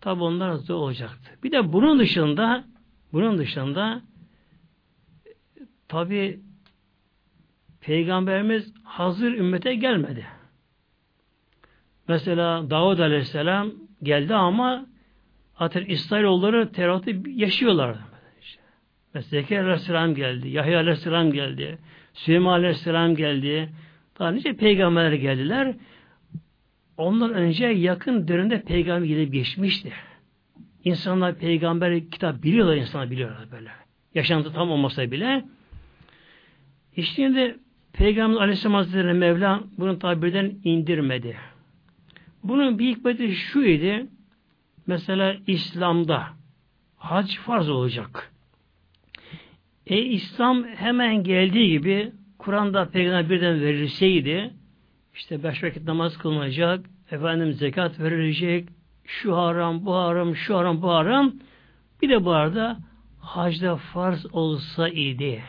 Speaker 1: tabi onlar zor olacaktı. Bir de bunun dışında bunun dışında tabi Peygamberimiz hazır ümmete gelmedi. Mesela Davud Aleyhisselam geldi ama Zaten İsrailoğulları Tevrat'ı yaşıyorlardı. Mesela Zekeriya Aleyhisselam geldi, Yahya Aleyhisselam geldi, Süleyman Aleyhisselam geldi. Daha nice peygamberler geldiler. Ondan önce yakın dönemde peygamber gelip geçmişti. İnsanlar peygamber kitap biliyorlar, insanlar biliyorlar böyle. Yaşantı tam olmasa bile. İşte şimdi Peygamber Aleyhisselam Hazretleri Mevla bunu tabirden indirmedi. Bunun bir hikmeti şu idi. Mesela İslam'da hac farz olacak. E İslam hemen geldiği gibi Kur'an'da peygamber birden verilseydi işte beş vakit namaz kılınacak, efendim zekat verilecek, şu haram, bu haram, şu haram, bu haram. Bir de bu arada hacda farz olsa idi.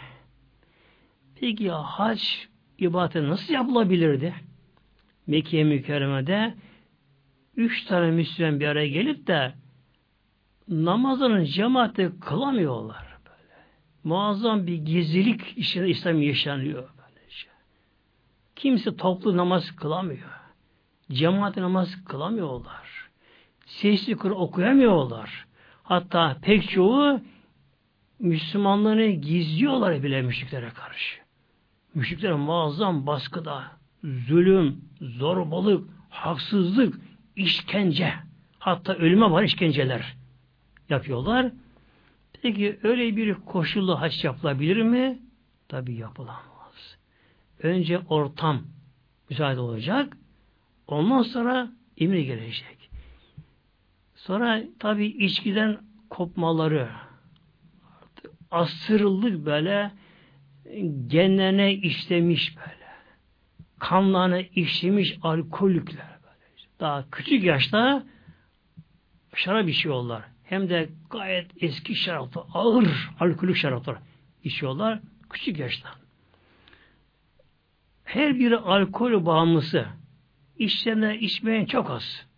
Speaker 1: Peki hac ibadeti nasıl yapılabilirdi? Mekke mükerremede üç tane Müslüman bir araya gelip de namazının cemaati kılamıyorlar. Böyle. Muazzam bir gizlilik içinde İslam yaşanıyor. Böylece. Kimse toplu namaz kılamıyor. Cemaat namaz kılamıyorlar. Sesli Kur okuyamıyorlar. Hatta pek çoğu Müslümanlığını gizliyorlar bile müşriklere karşı. Müşrikler muazzam baskıda, zulüm, zorbalık, haksızlık, işkence, hatta ölüme var işkenceler yapıyorlar. Peki öyle bir koşullu haç yapılabilir mi? Tabi yapılamaz. Önce ortam müsaade olacak. Ondan sonra emir gelecek. Sonra tabi içkiden kopmaları asırlık böyle genlerine işlemiş böyle kanlarına işlemiş alkolikler daha küçük yaşta şarap içiyorlar. Hem de gayet eski şaraplar, ağır alkolük şaraplar içiyorlar küçük yaşta. Her biri alkol bağımlısı. İçtenler içmeyen çok az.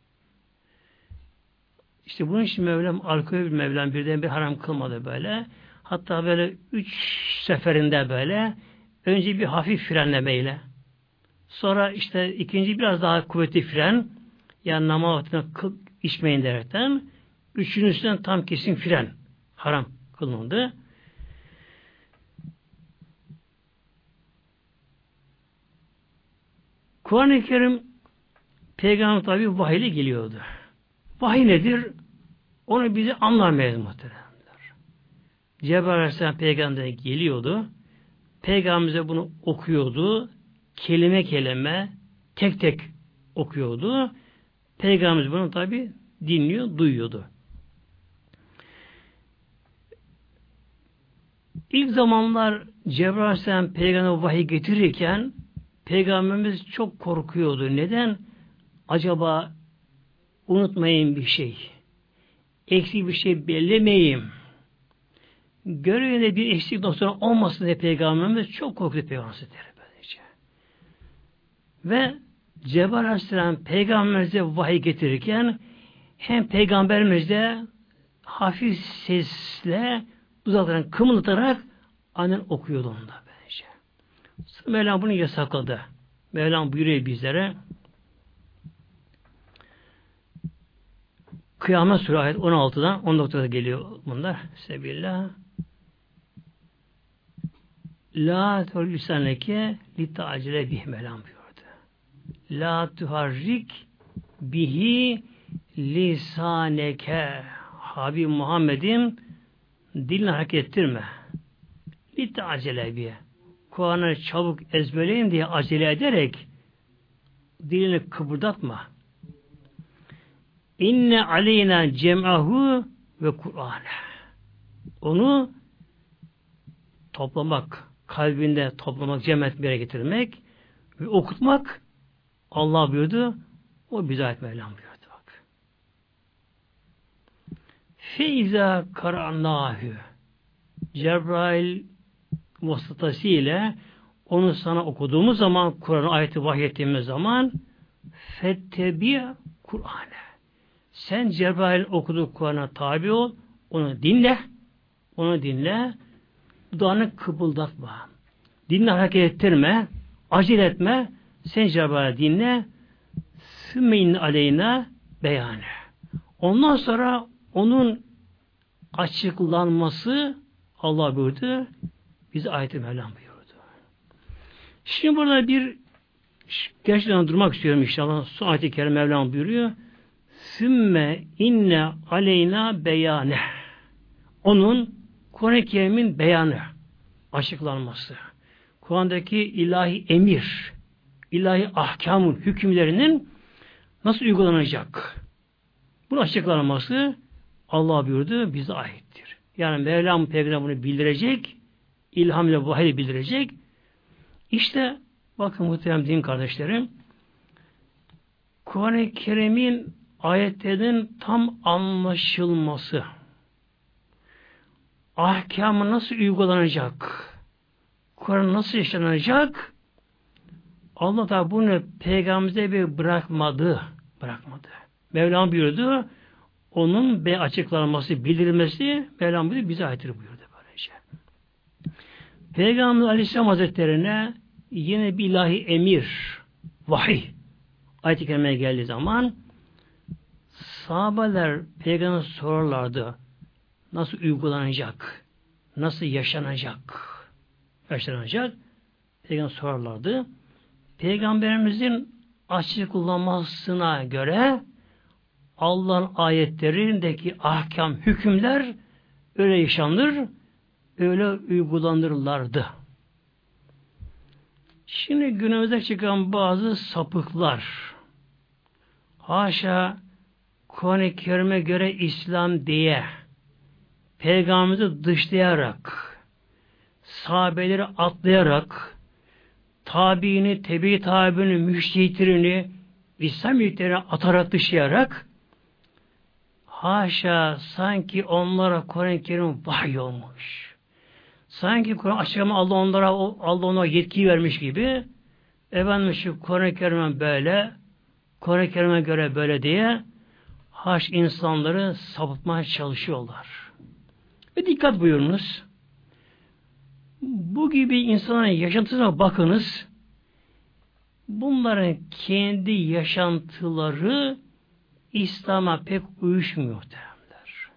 Speaker 1: İşte bunun için Mevlam alkol Mevlam birden bir haram kılmadı böyle. Hatta böyle üç seferinde böyle önce bir hafif frenlemeyle sonra işte ikinci biraz daha kuvvetli fren yani namaz vaktinde içmeyin derekten üçüncüsünden tam kesin fren haram kılındı. Kur'an-ı Kerim Peygamber tabi vahiyle geliyordu. Vahiy nedir? Onu bize anlamayız muhteremler. Cebrail Aleyhisselam peygamber geliyordu. Peygamberimize bunu okuyordu. Kelime kelime tek tek okuyordu. Peygamberimiz bunu tabi dinliyor, duyuyordu. İlk zamanlar Cebrail Aleyhisselam peygamber vahiy getirirken peygamberimiz çok korkuyordu. Neden? acaba unutmayın bir şey. Eksik bir şey bellemeyeyim. Görevinde bir eksik noktası olmasın diye Peygamberimiz çok korktu Peygamberimiz böylece. Ve Cebrail Aleyhisselam Peygamberimize vahiy getirirken hem Peygamberimiz de hafif sesle dudaklarını kımıldatarak annen okuyordu onda böylece. Mevlam bunu yasakladı. Mevlam buyuruyor bizlere Kıyamet Suresi ayet 16'dan 19'da geliyor bunlar. Sebillah. La tuharrik lisaneke li ta'cile bih melam buyurdu. La tuharrik bihi lisaneke Habib Muhammed'im dilini hareket ettirme. Li ta'cile bih. Kur'an'ı çabuk ezberleyin diye acele ederek dilini kıpırdatma. İnne aleyna cem'ahu ve Kur'an. Onu toplamak, kalbinde toplamak, cem etmeye getirmek ve okutmak Allah buyurdu. O bize ait Mevlam buyurdu bak. Feiza karannahü Cebrail vasıtasıyla onu sana okuduğumuz zaman Kur'an'ı ayeti vahyettiğimiz zaman fettebi Kur'an'ı sen Cebrail okuduğu Kur'an'a tabi ol, onu dinle, onu dinle, dudağını kıpıldatma. Dinle hareket ettirme, acele etme, sen Cebrail'i dinle, sümmeyin aleyna beyanı. Ondan sonra onun açıklanması Allah buyurdu, bize ayet-i Mevlam buyurdu. Şimdi burada bir gerçekten durmak istiyorum inşallah. Son ayet-i kerime Mevlam buyuruyor. Sümme inne aleyna beyane. Onun Kur'an-ı Kerim'in beyanı, açıklanması. Kur'an'daki ilahi emir, ilahi ahkamın hükümlerinin nasıl uygulanacak? Bunun açıklanması Allah buyurdu, bize aittir. Yani Mevlam Peygamber bunu bildirecek, ilham ile vahiy bildirecek. İşte bakın muhterem din kardeşlerim, Kur'an-ı Kerim'in ayetlerin tam anlaşılması, ahkamı nasıl uygulanacak, Kur'an nasıl işlenecek, Allah da bunu peygamberimize bir bırakmadı. Bırakmadı. Mevlam buyurdu. Onun be açıklanması, bildirilmesi Mevlam buyurdu, bize aittir buyurdu böylece. Peygamber Aleyhisselam Hazretlerine yine bir ilahi emir, vahiy ayet-i geldiği zaman sahabeler peygamber sorarlardı. Nasıl uygulanacak? Nasıl yaşanacak? Yaşanacak. Peygamber sorarlardı. Peygamberimizin açıklamasına göre Allah'ın ayetlerindeki ahkam, hükümler öyle yaşanır, öyle uygulanırlardı. Şimdi günümüzde çıkan bazı sapıklar, haşa Kur'an-ı Kerim'e göre İslam diye Peygamberimizi dışlayarak sahabeleri atlayarak tabiini, tebi tabiini, müştehitlerini İslam yüklerine atarak dışlayarak haşa sanki onlara Kur'an-ı Kerim vahiy olmuş. Sanki Kur'an açıklama Allah onlara Allah ona yetki vermiş gibi efendim şu Kur'an-ı Kerim'e böyle Kur'an-ı Kerim'e göre böyle diye haş insanları sapıtmaya çalışıyorlar. Ve dikkat buyurunuz. Bu gibi insanların yaşantısına bakınız. Bunların kendi yaşantıları İslam'a pek uyuşmuyor derler.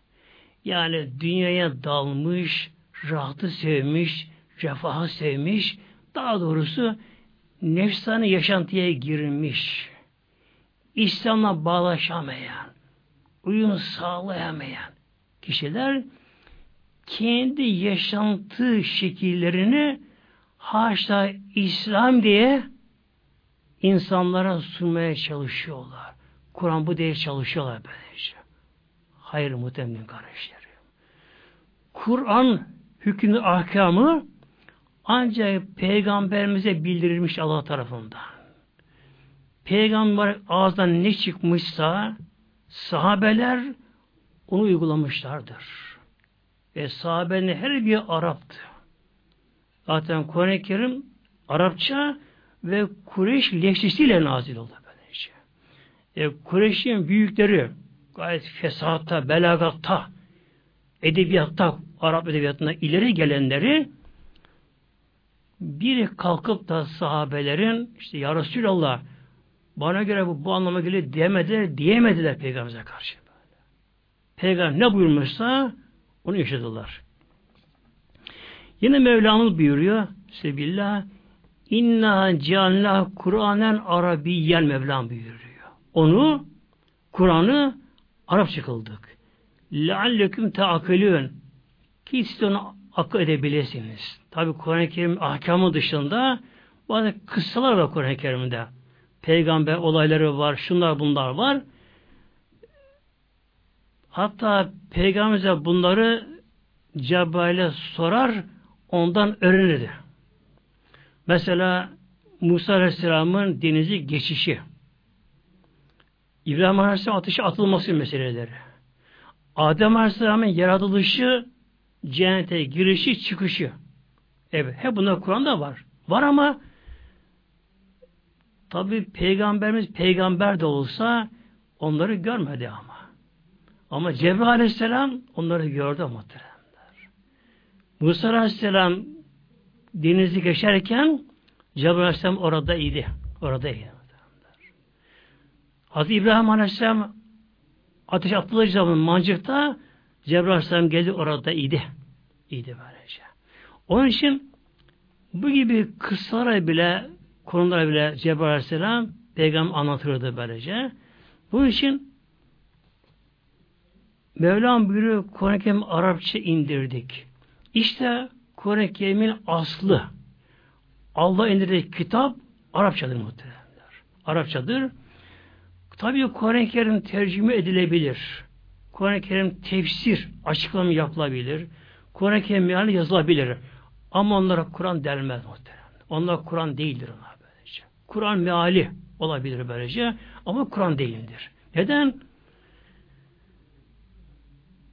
Speaker 1: Yani dünyaya dalmış, rahatı sevmiş, refahı sevmiş, daha doğrusu nefsani yaşantıya girmiş, İslam'la bağlaşamayan, uyum sağlayamayan kişiler kendi yaşantı şekillerini haşa İslam diye insanlara sunmaya çalışıyorlar. Kur'an bu diye çalışıyorlar böylece. Hayır muhtemelen kardeşlerim. Kur'an hükmü ahkamı ancak peygamberimize bildirilmiş Allah tarafından. peygamber ağzından ne çıkmışsa sahabeler onu uygulamışlardır. Ve sahabenin her bir Arap'tı. Zaten Kur'an-ı Kerim Arapça ve Kureyş lehçesiyle nazil oldu böylece. E, Kureyş'in büyükleri gayet fesahatta, belagatta, edebiyatta, Arap edebiyatında ileri gelenleri biri kalkıp da sahabelerin işte ya Resulallah bana göre bu, bu anlama geliyor demediler, diyemediler Peygamber'e karşı. Peygamber ne buyurmuşsa onu yaşadılar. Yine Mevlamız buyuruyor Sebillah İnna cealna Kur'anen Arabiyyen Mevlam buyuruyor. Onu Kur'an'ı Arapça kıldık. Lealleküm teakülün ki siz onu akıl edebilirsiniz. Tabi Kur'an-ı Kerim ahkamı dışında bazı kıssalar var Kur'an-ı Kerim'de. Peygamber olayları var, şunlar bunlar var. Hatta Peygamber'e bunları Cebrail'e sorar, ondan öğrenirdi. Mesela Musa Aleyhisselam'ın denizi geçişi, İbrahim Aleyhisselam ateşe atılması meseleleri, Adem Aleyhisselam'ın yaratılışı, cennete girişi, çıkışı. Evet, hep bunlar Kur'an'da var. Var ama tabi peygamberimiz peygamber de olsa onları görmedi ama. Ama Cebrail Aleyhisselam onları gördü muhteremler. Musa Aleyhisselam denizi geçerken Cebrail Aleyhisselam orada idi. Orada idi. Hazreti İbrahim Aleyhisselam ateş attığı zaman mancıkta Cebrail Aleyhisselam geldi orada idi. İyiydi böylece. Onun için bu gibi kıssalara bile konulara bile Cebrail Aleyhisselam peygamber anlatırdı böylece. Bunun için Mevlam buyuruyor Kur'an-ı Arapça indirdik. İşte Kur'an-ı aslı. Allah indirdiği kitap Arapçadır muhteremler. Arapçadır. Tabii Kur'an-ı Kerim tercüme edilebilir. Kur'an-ı Kerim tefsir, açıklama yapılabilir. Kur'an-ı Kerim meali yazılabilir. Ama onlara Kur'an denmez muhterem. Onlar Kur'an değildir onlar. Kur'an meali olabilir böylece ama Kur'an değildir. Neden?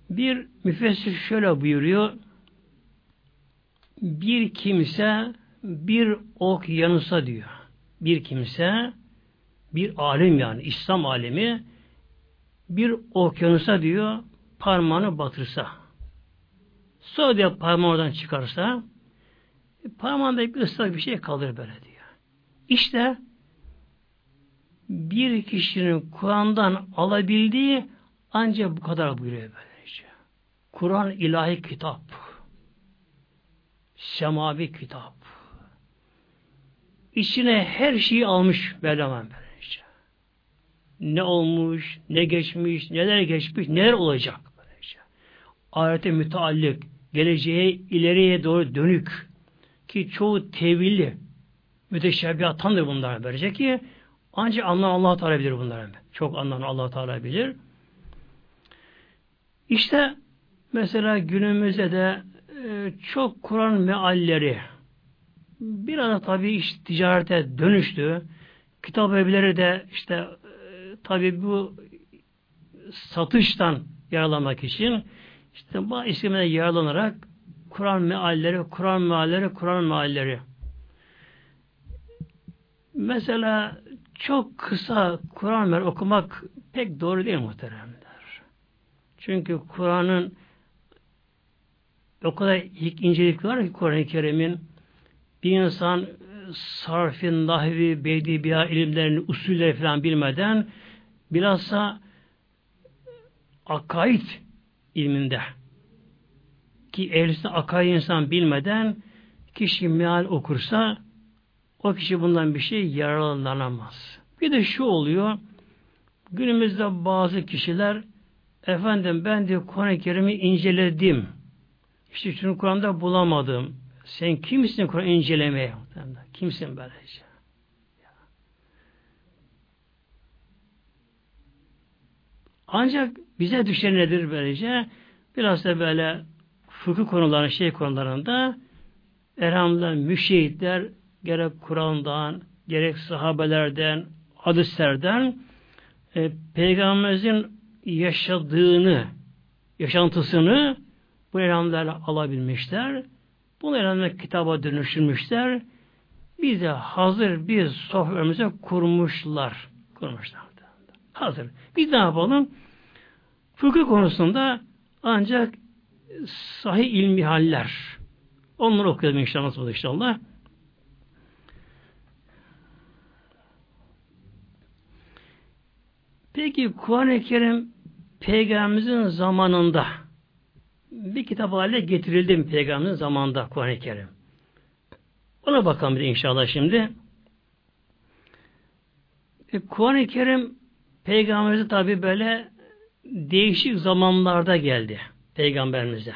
Speaker 1: Bir müfessir şöyle buyuruyor. Bir kimse bir ok yanısa diyor. Bir kimse bir alim yani İslam alemi bir okyanusa diyor parmağını batırsa sonra diyor parmağı oradan çıkarsa parmağında bir ıslak bir şey kalır böyle. İşte bir kişinin Kur'an'dan alabildiği ancak bu kadar buyuruyor böylece. Kur'an ilahi kitap. Semavi kitap. İçine her şeyi almış Mevlam böylece. Ne olmuş, ne geçmiş, neler geçmiş, neler olacak böylece. Ahirete müteallik, geleceğe, ileriye doğru dönük ki çoğu tevilli müteşebbihatandır bunlar böylece ki ancak anlayan Allah Teala bilir bunları. Çok anlayan Allah Teala bilir. İşte mesela günümüzde de e, çok Kur'an mealleri biraz da tabii iş ticarete dönüştü. Kitap evleri de işte e, tabii bu satıştan yararlanmak için işte bu isimlerden yararlanarak Kur'an mealleri, Kur'an mealleri, Kur'an mealleri. Mesela çok kısa Kur'an okumak pek doğru değil muhteremler. Çünkü Kur'an'ın o kadar incelik var ki Kur'an-ı Kerim'in bir insan sarfin, nahvi, beydi, biya ilimlerini, usulleri falan bilmeden bilhassa akaid ilminde ki ehlisine akaid insan bilmeden kişi meal okursa o kişi bundan bir şey yararlanamaz. Bir de şu oluyor günümüzde bazı kişiler efendim ben de Kur'an-ı Kerim'i inceledim. İşte şunu Kur'an'da bulamadım. Sen kimsin Kur'an incelemeye? Kimsin böylece? Ancak bize düşen nedir böylece? Biraz da böyle fıkıh konularında, şey konularında elhamdülillah müşehitler gerek Kur'an'dan, gerek sahabelerden, hadislerden e, Peygamberimizin yaşadığını, yaşantısını bu elhamdülerle alabilmişler. Bunu elhamdülerle kitaba dönüştürmüşler. Bir de hazır bir sohbetimize kurmuşlar. Kurmuşlar. Hazır. Biz ne yapalım? Fıkıh konusunda ancak sahih ilmi haller. Onları okuyalım inşallah. İnşallah. Peki Kur'an-ı Kerim Peygamberimizin zamanında bir kitap haline getirildi mi Peygamberimizin zamanında Kur'an-ı Kerim? Ona bakalım bir inşallah şimdi. E, Kur'an-ı Kerim Peygamberimize tabi böyle değişik zamanlarda geldi Peygamberimize.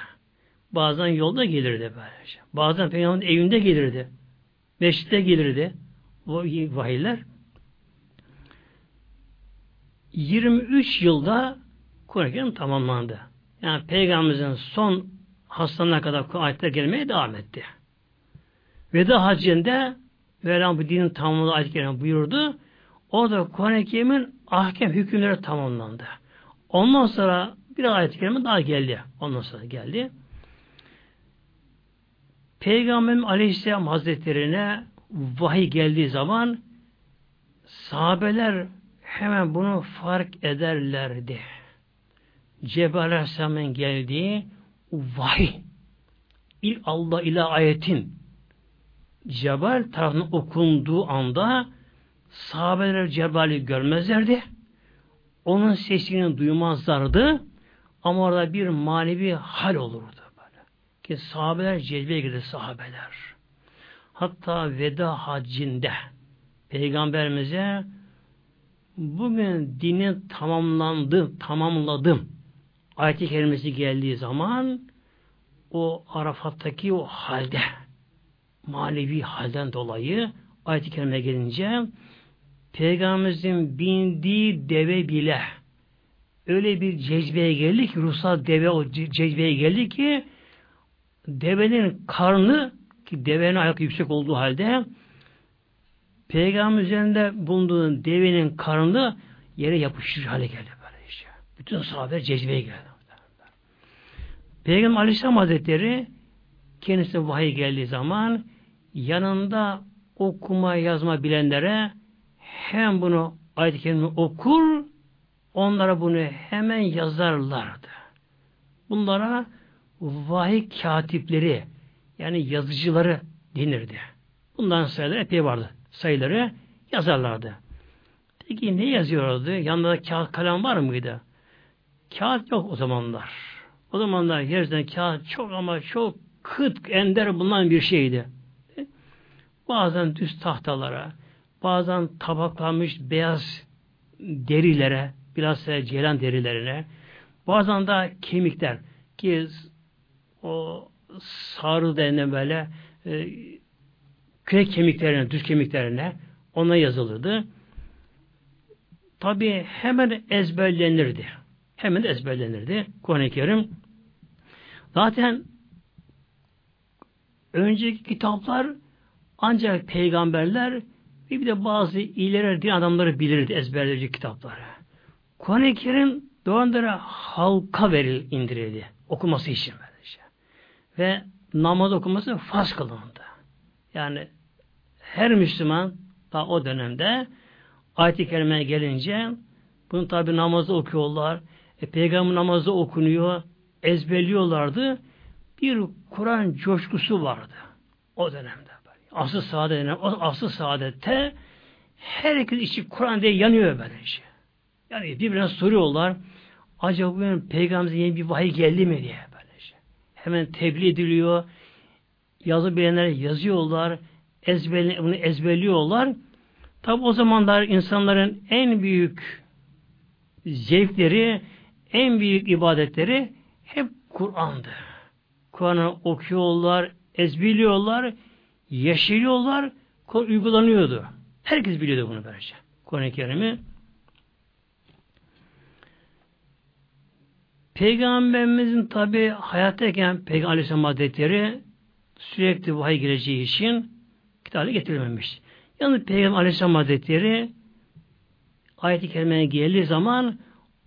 Speaker 1: Bazen yolda gelirdi böylece. Bazen Peygamberin evinde gelirdi. Meşritte gelirdi. O vahiyler. 23 yılda Kerim tamamlandı. Yani Peygamberimizin son hastalığına kadar ayetler gelmeye devam etti. Veda hacinde Mevlam bu dinin tamamladığı ayet buyurdu. Orada Kur'an-ı ahkem hükümleri tamamlandı. Ondan sonra bir ayet-i kerime daha geldi. Ondan sonra geldi. Peygamberim Aleyhisselam Hazretlerine vahiy geldiği zaman sahabeler hemen bunu fark ederlerdi. Cebrail Aleyhisselam'ın geldiği vahiy il Allah ile ayetin Cebrail tarafından okunduğu anda sahabeler Cebrail'i görmezlerdi. Onun sesini duymazlardı. Ama orada bir manevi hal olurdu. Böyle. Ki sahabeler cezbeye girdi sahabeler. Hatta veda haccinde Peygamberimize bugün dinin tamamlandı, tamamladım. Ayet-i kerimesi geldiği zaman o Arafat'taki o halde manevi halden dolayı ayet-i kerime gelince Peygamberimizin bindiği deve bile öyle bir cezbeye geldi ki ruhsal deve o cezbeye geldi ki devenin karnı ki devenin ayak yüksek olduğu halde Peygamber üzerinde bulunduğu devenin karnı yere yapışır hale geldi böyle işte. Bütün sahabe cezbeye geldi. Peygamber Aleyhisselam Hazretleri kendisine vahiy geldiği zaman yanında okuma yazma bilenlere hem bunu ayet-i okur onlara bunu hemen yazarlardı. Bunlara vahiy katipleri yani yazıcıları denirdi. Bundan sayıları epey vardı. Sayıları yazarlardı. Peki ne yazıyordu? Yanında da kağıt kalem var mıydı? Kağıt yok o zamanlar. O zamanlar yerden kağıt çok ama çok kıt, ender bulunan bir şeydi. Bazen düz tahtalara, bazen tabaklanmış beyaz derilere, bilhassa ceylan derilerine, bazen de kemikler ki o sarı denilen böyle e, kürek kemiklerine, düz kemiklerine ona yazılırdı. Tabi hemen ezberlenirdi. Hemen ezberlenirdi. Kuran-ı Kerim. Zaten önceki kitaplar ancak peygamberler ve bir de bazı ileri din adamları bilirdi ezberleyici kitapları. Kuran-ı Kerim doğanlara halka veril indirildi. Okuması için böylece. Ve namaz okuması farz kılındı. Yani her Müslüman daha o dönemde ayet-i kerimeye gelince bunu tabi namazda okuyorlar. E, peygamber namazda okunuyor. Ezberliyorlardı. Bir Kur'an coşkusu vardı. O dönemde. Asıl saadet asıl saadette herkes içi Kur'an diye yanıyor böyle şey. Yani birbirine soruyorlar. Acaba bugün peygamberimize yeni bir vahiy geldi mi diye böyle şey. Hemen tebliğ ediliyor. Yazı bilenler yazıyorlar. Ezberli, bunu ezberliyorlar. Tabi o zamanlar insanların en büyük zevkleri, en büyük ibadetleri hep Kur'an'dı. Kur'an'ı okuyorlar, ezberliyorlar, yaşıyorlar, uygulanıyordu. Herkes biliyordu bunu böylece. Kur'an-ı Kerim'i. Peygamberimizin tabi hayattayken Peygamber Aleyhisselam Hazretleri sürekli vahiy geleceği için kitabı getirilmemiş. Yalnız Peygamber Aleyhisselam Hazretleri ayet-i kerimeye geldiği zaman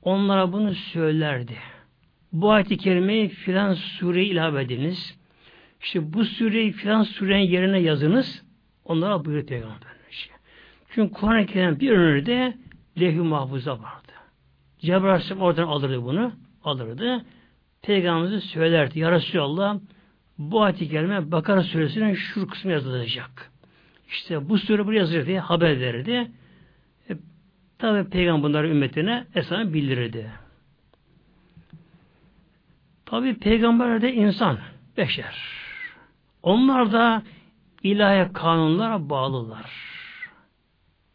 Speaker 1: onlara bunu söylerdi. Bu ayet-i kerimeyi filan sureye ilave ediniz. İşte bu sureyi filan surenin yerine yazınız. Onlara buyuruyor Peygamber. Çünkü Kur'an-ı Kerim bir önünde lehü mahfuza vardı. Cebrail oradan alırdı bunu. Alırdı. Peygamberimize söylerdi. Ya Resulallah bu ayet-i kerime Bakara suresinin şu kısmı yazılacak. İşte bu sure buraya yazılacak diye haber verirdi. E, Tabi Peygamber bunları ümmetine esasını bildirirdi. Tabi peygamberler de insan, beşer. Onlar da ilahi kanunlara bağlılar.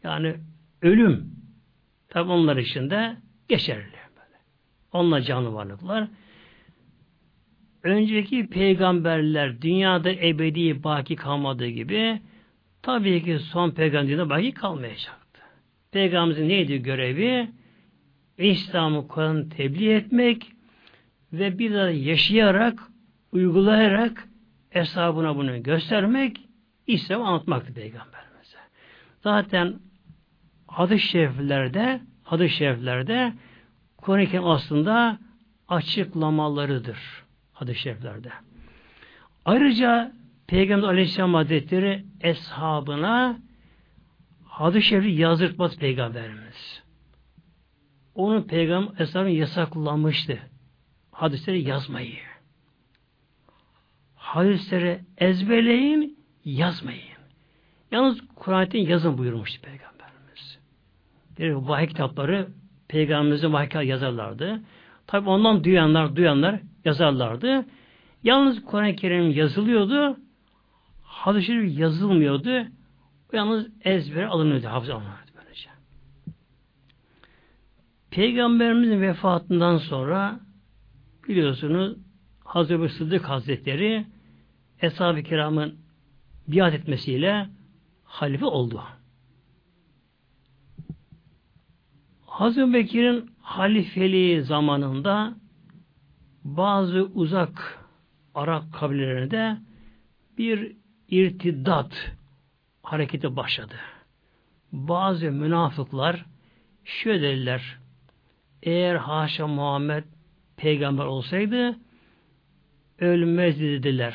Speaker 1: Yani ölüm tabi onlar için de geçerli. Onlar canlı varlıklar. Önceki peygamberler dünyada ebedi baki kalmadığı gibi tabii ki son peygamberinde baki kalmayacaktı. Peygamberimizin neydi görevi? İslam'ı Kur'an'ı tebliğ etmek ve bir daha yaşayarak, uygulayarak hesabına bunu göstermek, İslam'ı anlatmaktı Peygamberimize. Zaten hadis-i şeriflerde, hadis-i şeriflerde Kur'an-ı aslında açıklamalarıdır hadis-i şeriflerde. Ayrıca Peygamber Aleyhisselam Hazretleri eshabına hadis-i şerifi yazdırtmaz Peygamberimiz. Onun Peygamber eshabını yasaklamıştı. Hadisleri yazmayı. Hadisleri ezberleyin, yazmayın. Yalnız Kur'an'ı yazın buyurmuştu Peygamberimiz. Bir vahiy kitapları Peygamberimizin vahiy yazarlardı. Tabi ondan duyanlar, duyanlar yazarlardı. Yalnız Kur'an-ı Kerim yazılıyordu. Hadis-i yazılmıyordu. Yalnız ezbere alınıyordu, hafıza alınıyordu böylece. Peygamberimizin vefatından sonra biliyorsunuz Hazreti Sıddık Hazretleri Eshab-ı Kiram'ın biat etmesiyle halife oldu. Hazreti Bekir'in halifeliği zamanında bazı uzak Arap kabilelerinde bir irtidat hareketi başladı. Bazı münafıklar şöyle dediler. Eğer haşa Muhammed peygamber olsaydı ölmez dediler.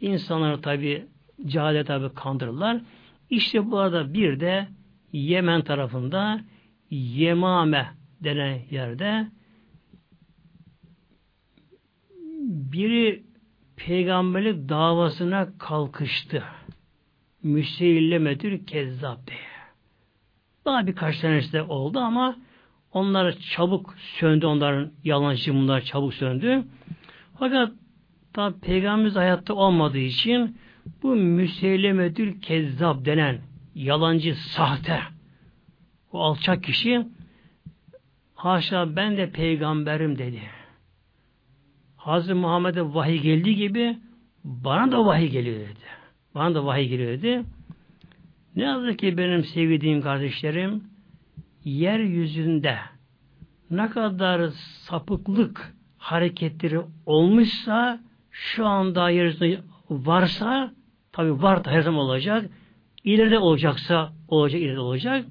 Speaker 1: İnsanlar tabi cahile tabi kandırırlar. İşte bu arada bir de Yemen tarafında Yemame denen yerde biri peygamberlik davasına kalkıştı. Müseyillemetür kezzab diye. Daha birkaç tanesi oldu ama onlar çabuk söndü. Onların yalancı bunlar çabuk söndü. Fakat tabi peygamberimiz hayatta olmadığı için bu müseylemedül kezzab denen yalancı, sahte o alçak kişi haşa ben de peygamberim dedi. Hazreti Muhammed'e vahiy geldiği gibi bana da vahiy geliyor dedi. Bana da vahiy geliyor dedi. Ne yazık ki benim sevdiğim kardeşlerim yeryüzünde ne kadar sapıklık hareketleri olmuşsa şu anda yeryüzünde varsa tabi var da her zaman olacak. İleride olacaksa olacak, ileride olacak.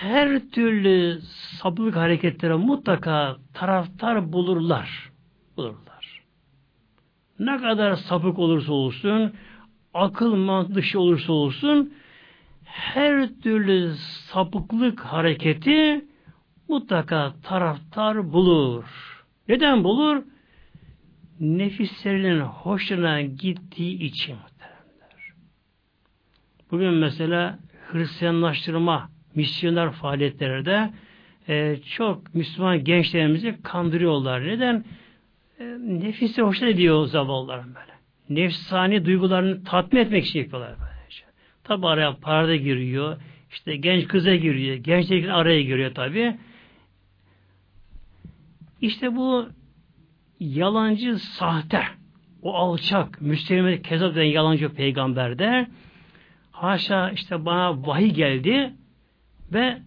Speaker 1: Her türlü sapıklık hareketlere mutlaka taraftar bulurlar. Bulurlar. Ne kadar sapık olursa olsun, akıl mantık dışı olursa olsun, her türlü sapıklık hareketi mutlaka taraftar bulur. Neden bulur? Nefislerinin hoşuna gittiği için. Bugün mesela Hristiyanlaştırma misyoner faaliyetlerde e, çok Müslüman gençlerimizi kandırıyorlar. Neden? E, nefisi hoşuna ediyor zavallıların böyle. Nefsani duygularını tatmin etmek için yapıyorlar böylece. Tabi araya para da giriyor. İşte genç kıza giriyor. Gençlik araya giriyor tabi. İşte bu yalancı sahte o alçak müslüman kezap yalancı peygamberde haşa işte bana vahiy geldi ve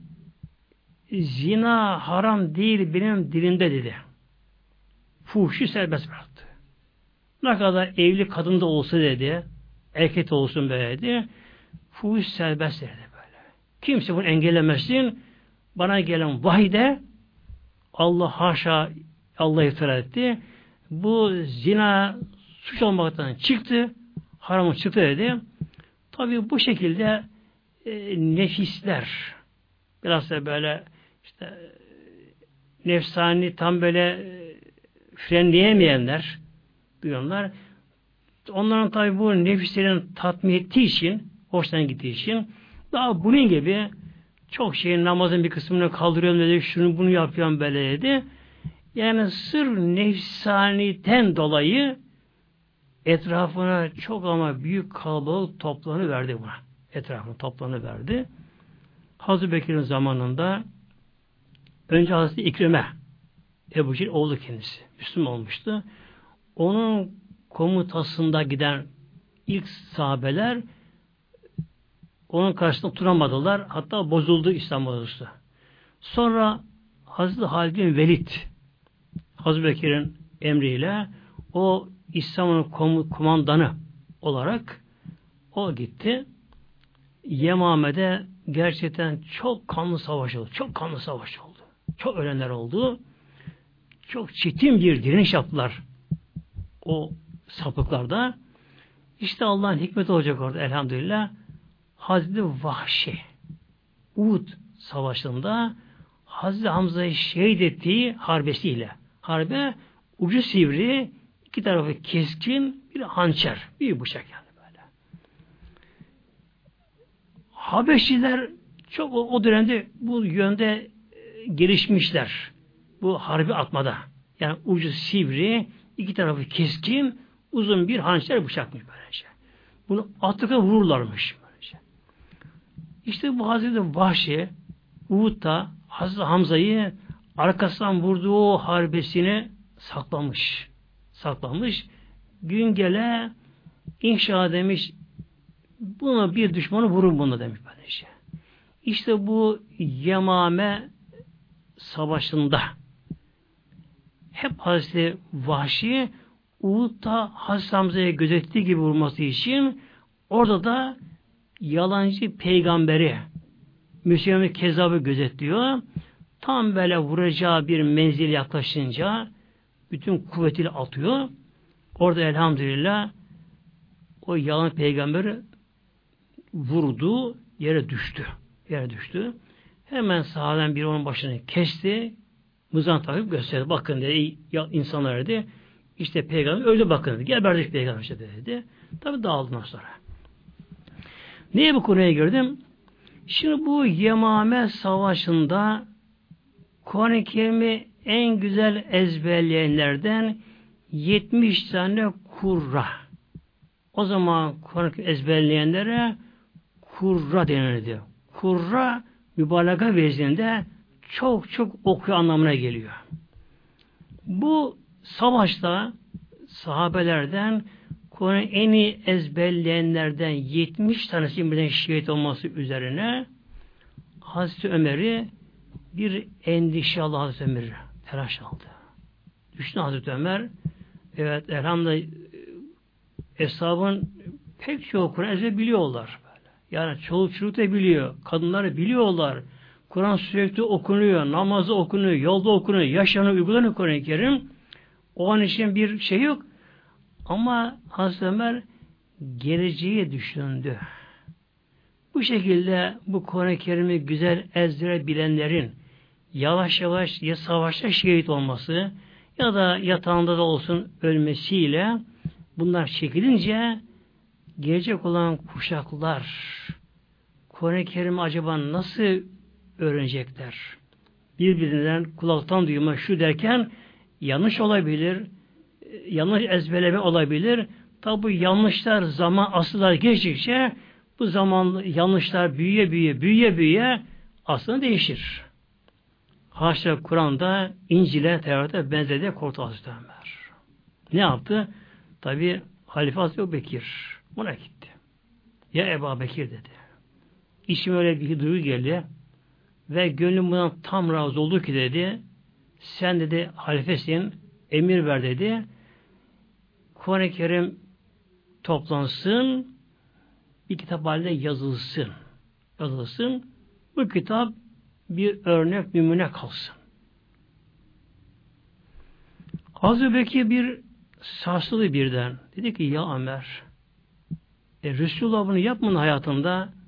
Speaker 1: zina haram değil benim dilimde dedi. Fuhşu serbest bıraktı. Ne kadar evli kadın da olsa dedi, erkek olsun böyle dedi, fuhuş serbest dedi böyle. Kimse bunu engellemesin. Bana gelen vahide Allah haşa Allah iftira etti. Bu zina suç olmaktan çıktı. Haramı çıktı dedi. Tabi bu şekilde e, nefisler biraz da böyle işte nefsani tam böyle e, frenleyemeyenler duyuyorlar. Onların tabi bu nefislerin tatmin ettiği için hoştan gittiği için daha bunun gibi çok şeyin namazın bir kısmını kaldırıyorum dedi, şunu bunu yapıyorum böyle dedi. Yani sır nefsaniten dolayı etrafına çok ama büyük kalabalık toplanı verdi buna. Etrafına toplanı verdi. Hazreti Bekir'in zamanında önce Hazreti İkrime Ebu Cehil oğlu kendisi. Müslüman olmuştu. Onun komutasında giden ilk sahabeler onun karşısında duramadılar. Hatta bozuldu İslam ordusu. Sonra Hazreti Halid bin Velid Hazreti Bekir'in emriyle o İslam'ın kumandanı olarak o gitti. Yemame'de gerçekten çok kanlı savaş oldu. Çok kanlı savaş oldu. Çok ölenler oldu. Çok çetin bir direniş yaptılar o sapıklarda. İşte Allah'ın hikmeti olacak orada elhamdülillah. Hazreti Vahşi Uhud savaşında Hazreti Hamza'yı şehit ettiği harbesiyle. Harbe ucu sivri, iki tarafı keskin bir hançer, bir bıçak yani böyle. Habeşliler çok o, o dönemde bu yönde e, gelişmişler. Bu harbi atmada. Yani ucu sivri, iki tarafı keskin, uzun bir hançer bıçakmış böylece. Bunu attıkça vururlarmış. İşte bu Hazreti Vahşi Uhud'da Hazreti Hamza'yı arkasından vurduğu harbesini saklamış. Saklamış. Gün gele inşa demiş buna bir düşmanı vurun bunu demiş böylece. İşte bu Yemame savaşında hep Hazreti Vahşi Uhud'da Hazreti Hamza'ya gözettiği gibi vurması için orada da yalancı peygamberi Müslümanı kezabı gözetliyor. Tam böyle vuracağı bir menzil yaklaşınca bütün kuvvetiyle atıyor. Orada elhamdülillah o yalan peygamberi vurdu, yere düştü. Yere düştü. Hemen sahaden biri onun başını kesti. Mızan takıp gösterdi. Bakın dedi insanlar dedi. İşte peygamber öldü bakın dedi. Geberdik peygamber işte dedi. Tabi dağıldılar sonra. Niye bu konuya girdim? Şimdi bu Yemame Savaşı'nda Kuran-ı Kerim'i en güzel ezberleyenlerden 70 tane kurra. O zaman Kuran-ı ezberleyenlere kurra denirdi. Kurra mübalağa vezinde çok çok okuyor anlamına geliyor. Bu savaşta sahabelerden Kur'an'ı en iyi ezberleyenlerden 70 tanesi birden şehit olması üzerine Hazreti Ömer'i bir endişe aldı Hazreti Ömer'i. Telaş aldı. Düşünün Hazreti Ömer evet elhamdülillah eshabın pek çoğu Kur'an ezber biliyorlar. Yani çoluk çocuk da biliyor. Kadınlar biliyorlar. Kur'an sürekli okunuyor. Namazı okunuyor. Yolda okunuyor. Yaşanıyor. Uygulanıyor Kur'an-ı Kerim. O an için bir şey yok. Ama Hazreti Ömer geleceği düşündü. Bu şekilde bu Kur'an-ı Kerim'i güzel ezbere bilenlerin yavaş yavaş ya savaşta şehit olması ya da yatağında da olsun ölmesiyle bunlar çekilince gelecek olan kuşaklar Kur'an-ı Kerim'i acaba nasıl öğrenecekler? Birbirinden kulaktan duyma şu derken yanlış olabilir, yanlış ezberleme olabilir. Tabi bu yanlışlar zaman asıllar geçtikçe bu zaman yanlışlar büyüye büyüye büyüye büyüye aslında değişir. Haşa Kur'an'da İncil'e Tevrat'a benzedi korktu Hazreti. Ne yaptı? Tabi Halife Hazreti Bekir. Buna gitti. Ya Ebu Bekir dedi. İşim öyle bir duygu geldi ve gönlüm bundan tam razı oldu ki dedi sen dedi halifesin emir ver dedi Kur'an-ı Kerim toplansın, bir kitap halinde yazılsın. Yazılsın. bu kitap bir örnek numune kalsın. Hazreti Bekir bir sarsıldı birden. Dedi ki ya Ömer e, Resulullah bunu yapmanın hayatında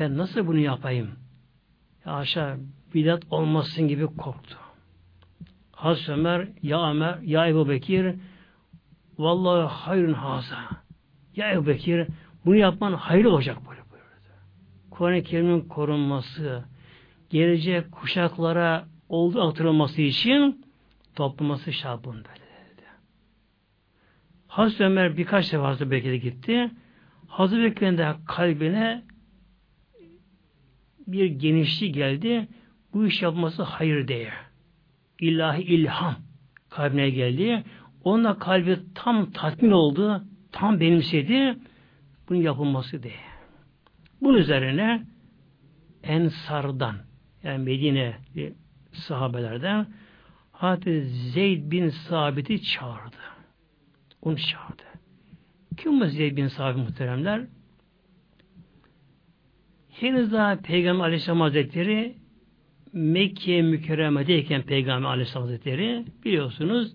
Speaker 1: ben nasıl bunu yapayım? Ya aşağı bidat olmasın gibi korktu. Hazreti Ömer, ya Ömer, ya Ebu Bekir vallahi hayrın haza. Ya Ebu Bekir bunu yapman hayır olacak böyle buyurdu. Kur'an-ı Kerim'in korunması, gelecek kuşaklara oldu aktarılması için toplaması şart böyle dedi. Hazreti Ömer birkaç sefer Hazreti Bekir'e gitti. Hazreti Bekir'in de kalbine bir genişlik geldi. Bu iş yapması hayır diye. İlahi ilham kalbine geldi. Onunla kalbi tam tatmin oldu, tam benimsedi. Bunun yapılması diye. Bunun üzerine Ensar'dan yani Medine sahabelerden Hazreti Zeyd bin Sabit'i çağırdı. Onu çağırdı. Kim bu Zeyd bin Sabit muhteremler? Henüz daha Peygamber Aleyhisselam Hazretleri Mekke mükerremedeyken Peygamber Aleyhisselam Hazretleri biliyorsunuz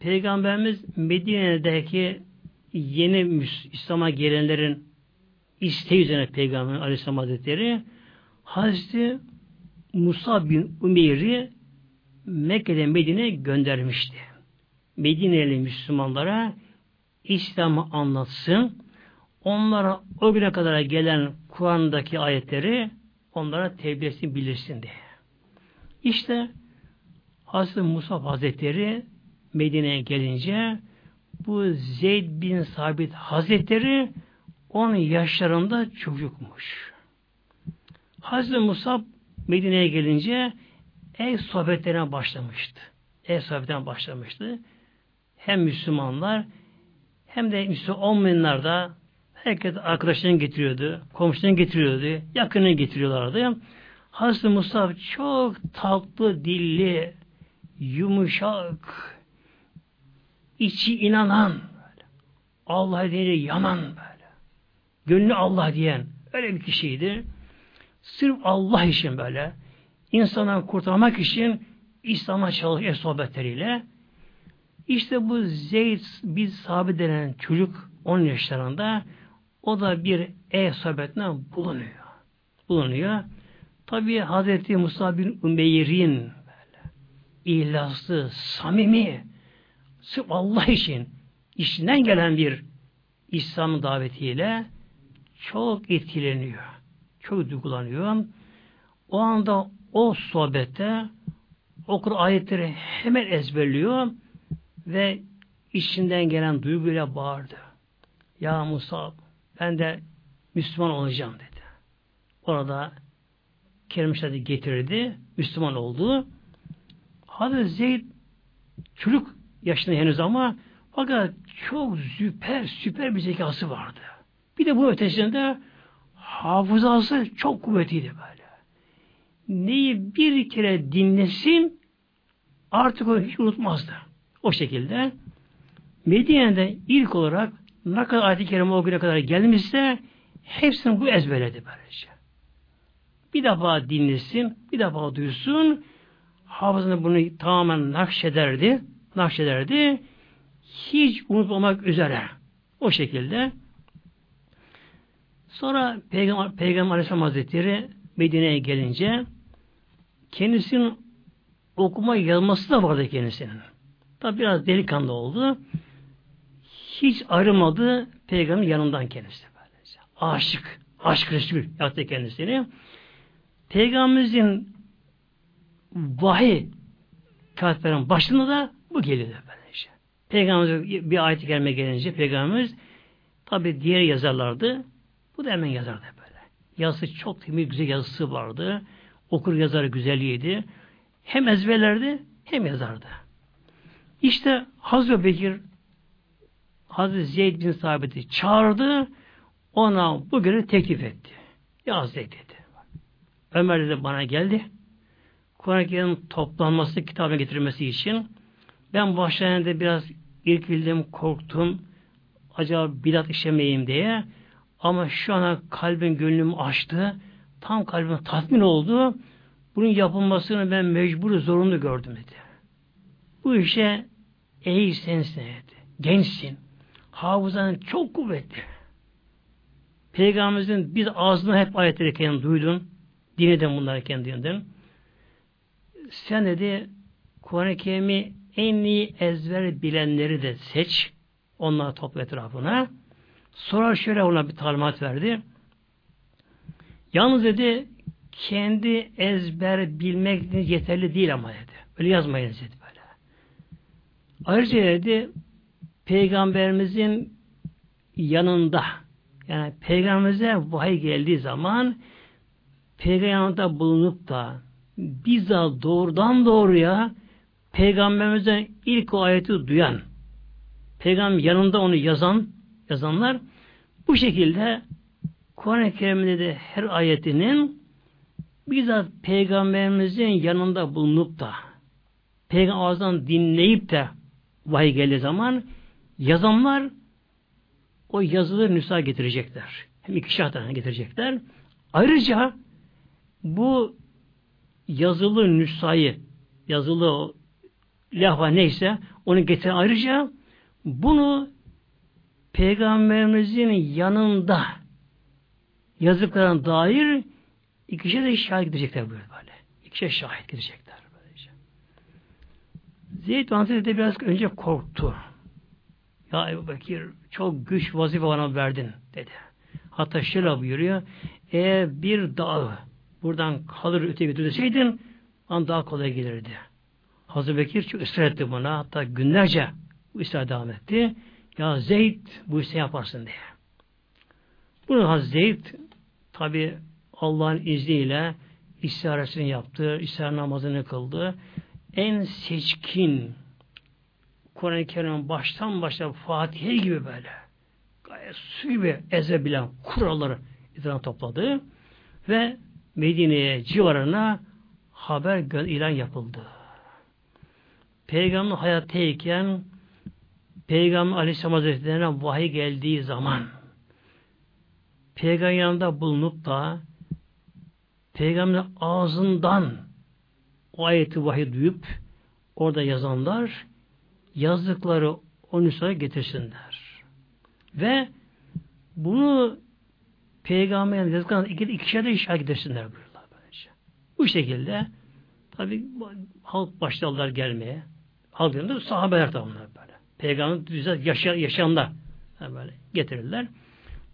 Speaker 1: Peygamberimiz Medine'deki yeni İslam'a gelenlerin isteği üzerine Peygamber Aleyhisselam Hazretleri Hazreti Musa bin Umeyr'i Mekke'den Medine'ye göndermişti. Medine'li Müslümanlara İslam'ı anlatsın, onlara o güne kadar gelen Kur'an'daki ayetleri onlara tebliğ bilirsin diye. İşte Hazreti Musa Hazretleri Medine'ye gelince bu Zeyd bin Sabit Hazretleri onun yaşlarında çocukmuş. Hazreti Musa Medine'ye gelince ev sohbetlerine başlamıştı. Ev sohbetlerine başlamıştı. Hem Müslümanlar hem de Müslüman olmayanlar da herkes arkadaşlarını getiriyordu, komşularını getiriyordu, yakını getiriyorlardı. Hazreti Musa çok tatlı dilli, yumuşak, içi inanan. Allah deyince yanan böyle. Gönlü Allah diyen öyle bir kişiydi. Sırf Allah için böyle insanları kurtarmak için İslam'a çalışıyor sohbetleriyle. İşte bu Zeyd bir sahabe denen çocuk 10 yaşlarında o da bir ev sohbetinden bulunuyor. Bulunuyor. Tabi Hazreti Musa bin Ümeyr'in böyle ihlaslı, samimi sırf Allah için işinden gelen bir İslam davetiyle çok etkileniyor. Çok duygulanıyor. O anda o sohbette okur ayetleri hemen ezberliyor ve içinden gelen duyguyla bağırdı. Ya Musa ben de Müslüman olacağım dedi. Orada kerim getirdi. Müslüman oldu. Hazreti Zeyd çocuk yaşında henüz ama fakat çok süper süper bir zekası vardı. Bir de bu ötesinde hafızası çok kuvvetliydi böyle. Neyi bir kere dinlesin artık onu hiç unutmazdı. O şekilde Medine'de ilk olarak ne kadar ayet-i kerime o güne kadar gelmişse hepsini bu ezberledi böylece. Bir defa dinlesin, bir defa duysun, hafızını bunu tamamen nakşederdi, nakşederdi, hiç unutmamak üzere. O şekilde. Sonra Peygamber, Peygamber Aleyhisselam Hazretleri Medine'ye gelince kendisinin okuma yazması da vardı kendisinin. Tabi biraz delikanlı oldu. Hiç ayrılmadı peygamberin yanından kendisi. Aşık, aşk Resul yaptı kendisini. Peygamberimizin vahiy kağıtların başında da bu geliyor böylece. Peygamberimiz bir ayet gelme gelince Peygamberimiz tabi diğer yazarlardı. Bu da hemen yazardı böyle. Yazısı çok temiz, güzel yazısı vardı. Okur yazarı güzelliğiydi. Hem ezberlerdi hem yazardı. İşte Hazreti Bekir Hazreti Zeyd bin Sabit'i çağırdı. Ona bu görevi teklif etti. Ya Zeyd dedi. Ömer dedi bana geldi. Kur'an-ı toplanması, kitabına getirilmesi için ben başlarında biraz irkildim, korktum. Acaba bidat işemeyeyim diye. Ama şu ana kalbin gönlümü açtı. tam kalbime tatmin oldu. Bunun yapılmasını ben mecbur zorunlu gördüm dedi. Bu işe ey sensin dedi. Gençsin. Hafızan çok kuvvetli. Peygamberimizin biz ağzına hep ayetleri kendi duydun. Dinledin bunları kendinden. Sen dedi Kur'an-ı Kerim'i en iyi ezber bilenleri de seç. Onları topla etrafına. Sonra şöyle ona bir talimat verdi. Yalnız dedi kendi ezber bilmek yeterli değil ama dedi. Öyle yazmayın dedi böyle. Ayrıca dedi Peygamberimizin yanında yani Peygamberimize vahiy geldiği zaman Peygamber yanında bulunup da bizzat doğrudan doğruya Peygamberimizden ilk o ayeti duyan Peygamber yanında onu yazan yazanlar bu şekilde Kur'an-ı Kerim'de de her ayetinin bizzat Peygamberimizin yanında bulunup da Peygamber ağzından dinleyip de vahiy geldiği zaman yazanlar o yazılı nüsa getirecekler. Hem iki tane getirecekler. Ayrıca bu yazılı nüshayı yazılı lafha neyse onu getiren ayrıca bunu Peygamberimizin yanında yazdıklarına dair ikişer de şahit gidecekler böyle böyle. İkişer şahit gidecekler böylece. Zeyd Hazretleri de biraz önce korktu. Ya Ebu Bekir çok güç vazife bana verdin dedi. Hatta şöyle buyuruyor. Eğer bir dağı buradan kalır öteye götürseydin an daha kolay gelirdi. Hazreti Bekir çok ısrar etti buna. Hatta günlerce bu ısrar devam etti. Ya Zeyd bu işi yaparsın diye. Bunu Hazreti Zeyd tabi Allah'ın izniyle istiharesini yaptı, istihar namazını kıldı. En seçkin Kur'an-ı Kerim'in baştan başa Fatiha gibi böyle gayet su gibi ezebilen kuralları ilan topladı ve Medine'ye civarına haber ilan yapıldı. Peygamber hayattayken Peygamber Aleyhisselam Hazretleri'ne vahiy geldiği zaman Peygamber yanında bulunup da Peygamber ağzından o ayeti vahiy duyup orada yazanlar yazdıkları o nüshaya getirsinler. Ve bunu Peygamber'in yazdıklarına iki, ikişer de işaret getirsinler buyurlar böylece. Bu şekilde tabi halk başladılar gelmeye. Halk yanında sahabeler de onlar böyle. Peygamber yaşa, yaşayanlar böyle getirirler.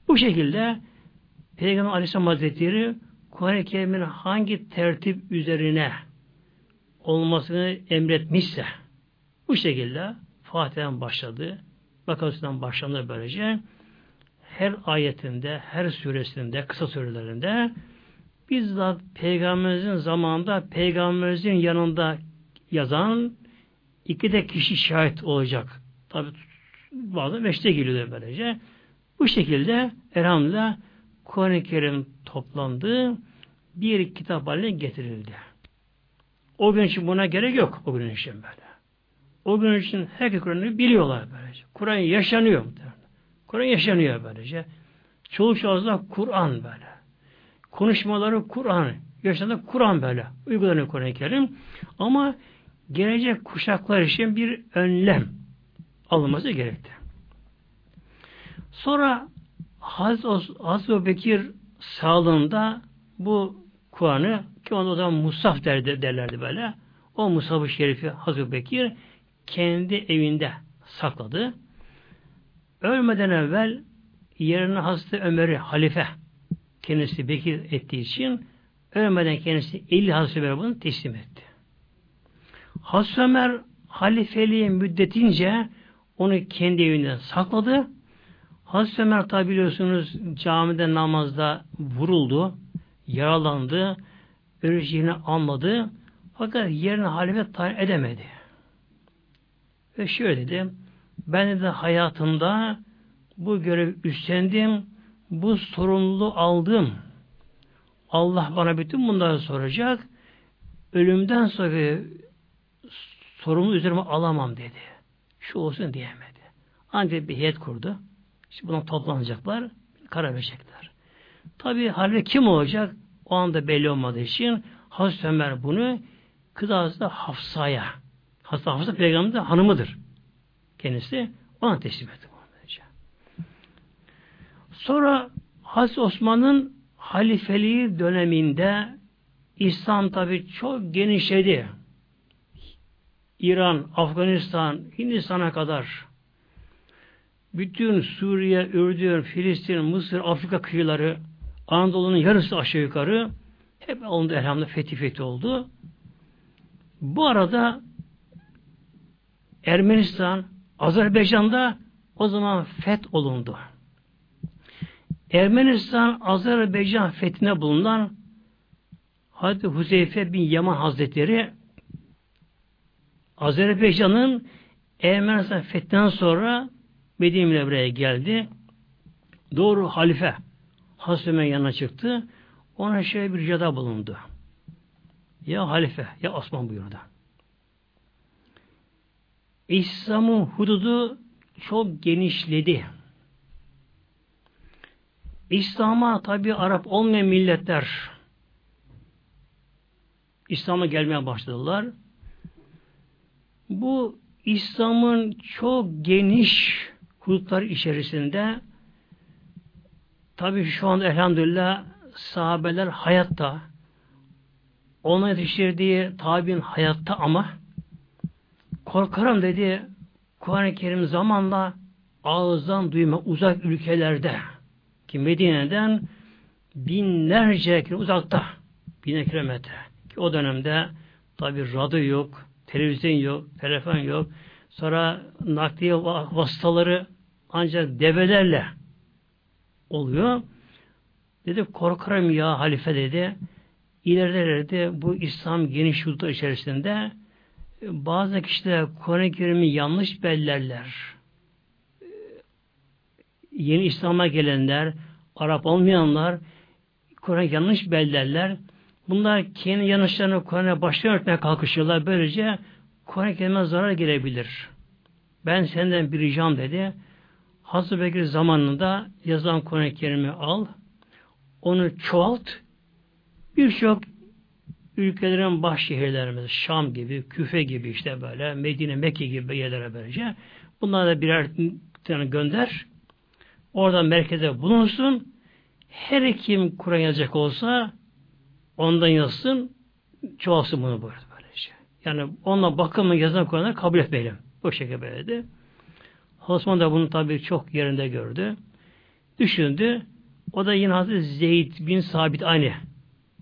Speaker 1: Bu şekilde Peygamber Aleyhisselam Hazretleri Kuran-ı Kerim'in hangi tertip üzerine olmasını emretmişse bu şekilde Fatiha'dan başladı. Bakalısından başlandı böylece. Her ayetinde, her suresinde, kısa surelerinde bizzat Peygamberimizin zamanında Peygamberimizin yanında yazan iki de kişi şahit olacak. Tabi bazen beşte geliyor böylece. Bu şekilde elhamdülillah Kur'an-ı Kerim toplandı. Bir kitap haline getirildi. O gün için buna gerek yok. O gün için böyle. O gün için herkes Kur'an'ı biliyorlar böylece. Kur'an yaşanıyor. Kur'an yaşanıyor böylece. Çoğu şahıslar Kur'an böyle. Konuşmaları Kur'an. Yaşandı Kur'an böyle. Uygulanıyor Kur'an-ı Kerim. Ama gelecek kuşaklar için bir önlem alınması gerekti. Sonra Hazreti, Bekir sağlığında bu Kur'an'ı ki onda o zaman Musaf derdi, derlerdi böyle. O Musaf-ı Şerifi Hazreti Bekir kendi evinde sakladı. Ölmeden evvel yerine Hazreti Ömer'i halife kendisi Bekir ettiği için ölmeden kendisi 50 Hazreti Ömer'e bunu teslim etti. Hazreti Ömer halifeliği müddetince onu kendi evinden sakladı. Hazreti Ömer tabi biliyorsunuz camide namazda vuruldu, yaralandı, öleceğini anladı. Fakat yerine halife tayin edemedi. Ve şöyle dedi, ben de hayatımda bu görev üstlendim, bu sorumluluğu aldım. Allah bana bütün bunları soracak. Ölümden sonra sorumluluğu üzerime alamam dedi. Şu olsun diyemedi. Ancak bir heyet kurdu. İşte buna toplanacaklar, karar verecekler. Tabi halde kim olacak? o anda belli olmadığı için Hazreti Ömer bunu kız Hafsa'ya Hazreti Hafsa peygamberin hanımıdır. Kendisi ona teslim etti. Sonra Hazreti Osman'ın halifeliği döneminde İslam tabi çok genişledi. İran, Afganistan, Hindistan'a kadar bütün Suriye, Ürdün, Filistin, Mısır, Afrika kıyıları, Anadolu'nun yarısı aşağı yukarı hep oldu elhamdülillah fethi fethi oldu. Bu arada Ermenistan, Azerbaycan'da o zaman feth olundu. Ermenistan, Azerbaycan fethine bulunan Hazreti Huzeyfe bin Yaman Hazretleri Azerbaycan'ın Ermenistan fethinden sonra Medine Münevvere'ye geldi. Doğru halife Hazreti yanına çıktı. Ona şöyle bir ricada bulundu. Ya halife ya Osman buyurdu. İslam'ın hududu çok genişledi. İslam'a tabi Arap olmayan milletler İslam'a gelmeye başladılar. Bu İslam'ın çok geniş hudutlar içerisinde tabi şu anda elhamdülillah sahabeler hayatta ona yetiştirdiği tabin hayatta ama korkarım dedi Kur'an-ı Kerim zamanla ağızdan duyma uzak ülkelerde ki Medine'den binlerce kilometre uzakta bin kilometre ki o dönemde tabi radyo yok, televizyon yok, telefon yok. Sonra nakliye vasıtaları ancak develerle oluyor. Dedi korkarım ya halife dedi. İleride dedi bu İslam geniş yurtlar içerisinde bazı kişiler Kur'an-ı Kerim'i yanlış bellerler. Yeni İslam'a gelenler, Arap olmayanlar Kur'an yanlış bellerler. Bunlar kendi yanlışlarını Kur'an'a baştan örtmeye kalkışıyorlar. Böylece Kur'an-ı Kerim'e zarar gelebilir. Ben senden bir ricam dedi. Hazreti Bekir zamanında yazılan Kur'an-ı Kerim'i al, onu çoğalt, birçok ülkelerin baş şehirlerimiz, Şam gibi, Küfe gibi işte böyle, Medine, Mekke gibi yerlere böylece, bunlara da birer tane gönder, orada merkeze bulunsun, her kim Kur'an yazacak olsa, ondan yazsın, çoğalsın bunu buyurdu böylece. Yani onunla bakımı yazan Kur'an'ı kabul etmeyelim. Bu şekilde böyleydi. Osman da bunu tabii çok yerinde gördü. Düşündü. O da yine Hazreti Zeyd bin Sabit aynı.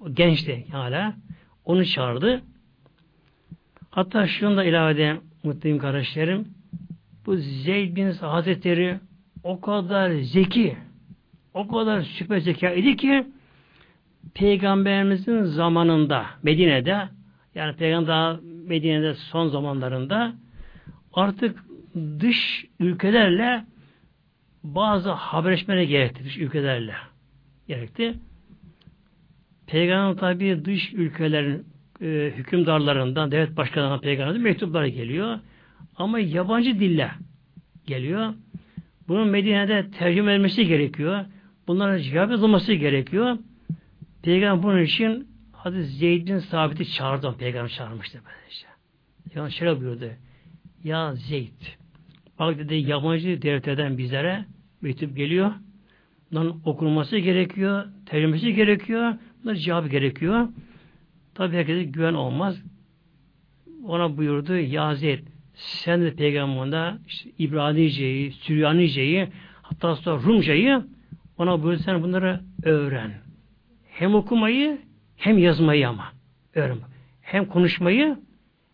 Speaker 1: O gençti hala. Onu çağırdı. Hatta şunu da ilave edeyim mutluyum kardeşlerim. Bu Zeyd bin Hazretleri o kadar zeki, o kadar süper zeka idi ki Peygamberimizin zamanında Medine'de yani Peygamber Medine'de son zamanlarında artık dış ülkelerle bazı haberleşmeleri gerekti. Dış ülkelerle gerekti. Peygamber tabi dış ülkelerin e, hükümdarlarından, devlet başkanlarından peygamberden mektuplar geliyor. Ama yabancı dille geliyor. Bunun Medine'de tercüme edilmesi gerekiyor. Bunlara cevap yazılması gerekiyor. Peygamber bunun için Hazreti Zeyd bin Sabit'i çağırdı. Peygamber çağırmıştı böylece. Yani şöyle buyurdu. Ya Zeyd bak dedi yabancı devletlerden bizlere mektup geliyor. Bunların okunması gerekiyor, tercümesi gerekiyor, bunlar cevabı gerekiyor. Tabi herkese güven olmaz. Ona buyurdu ya Zeyd sen de peygamberinde işte İbranice'yi, Süryanice'yi hatta sonra Rumca'yı ona buyurdu sen bunları öğren. Hem okumayı hem yazmayı ama. Öğren. Hem konuşmayı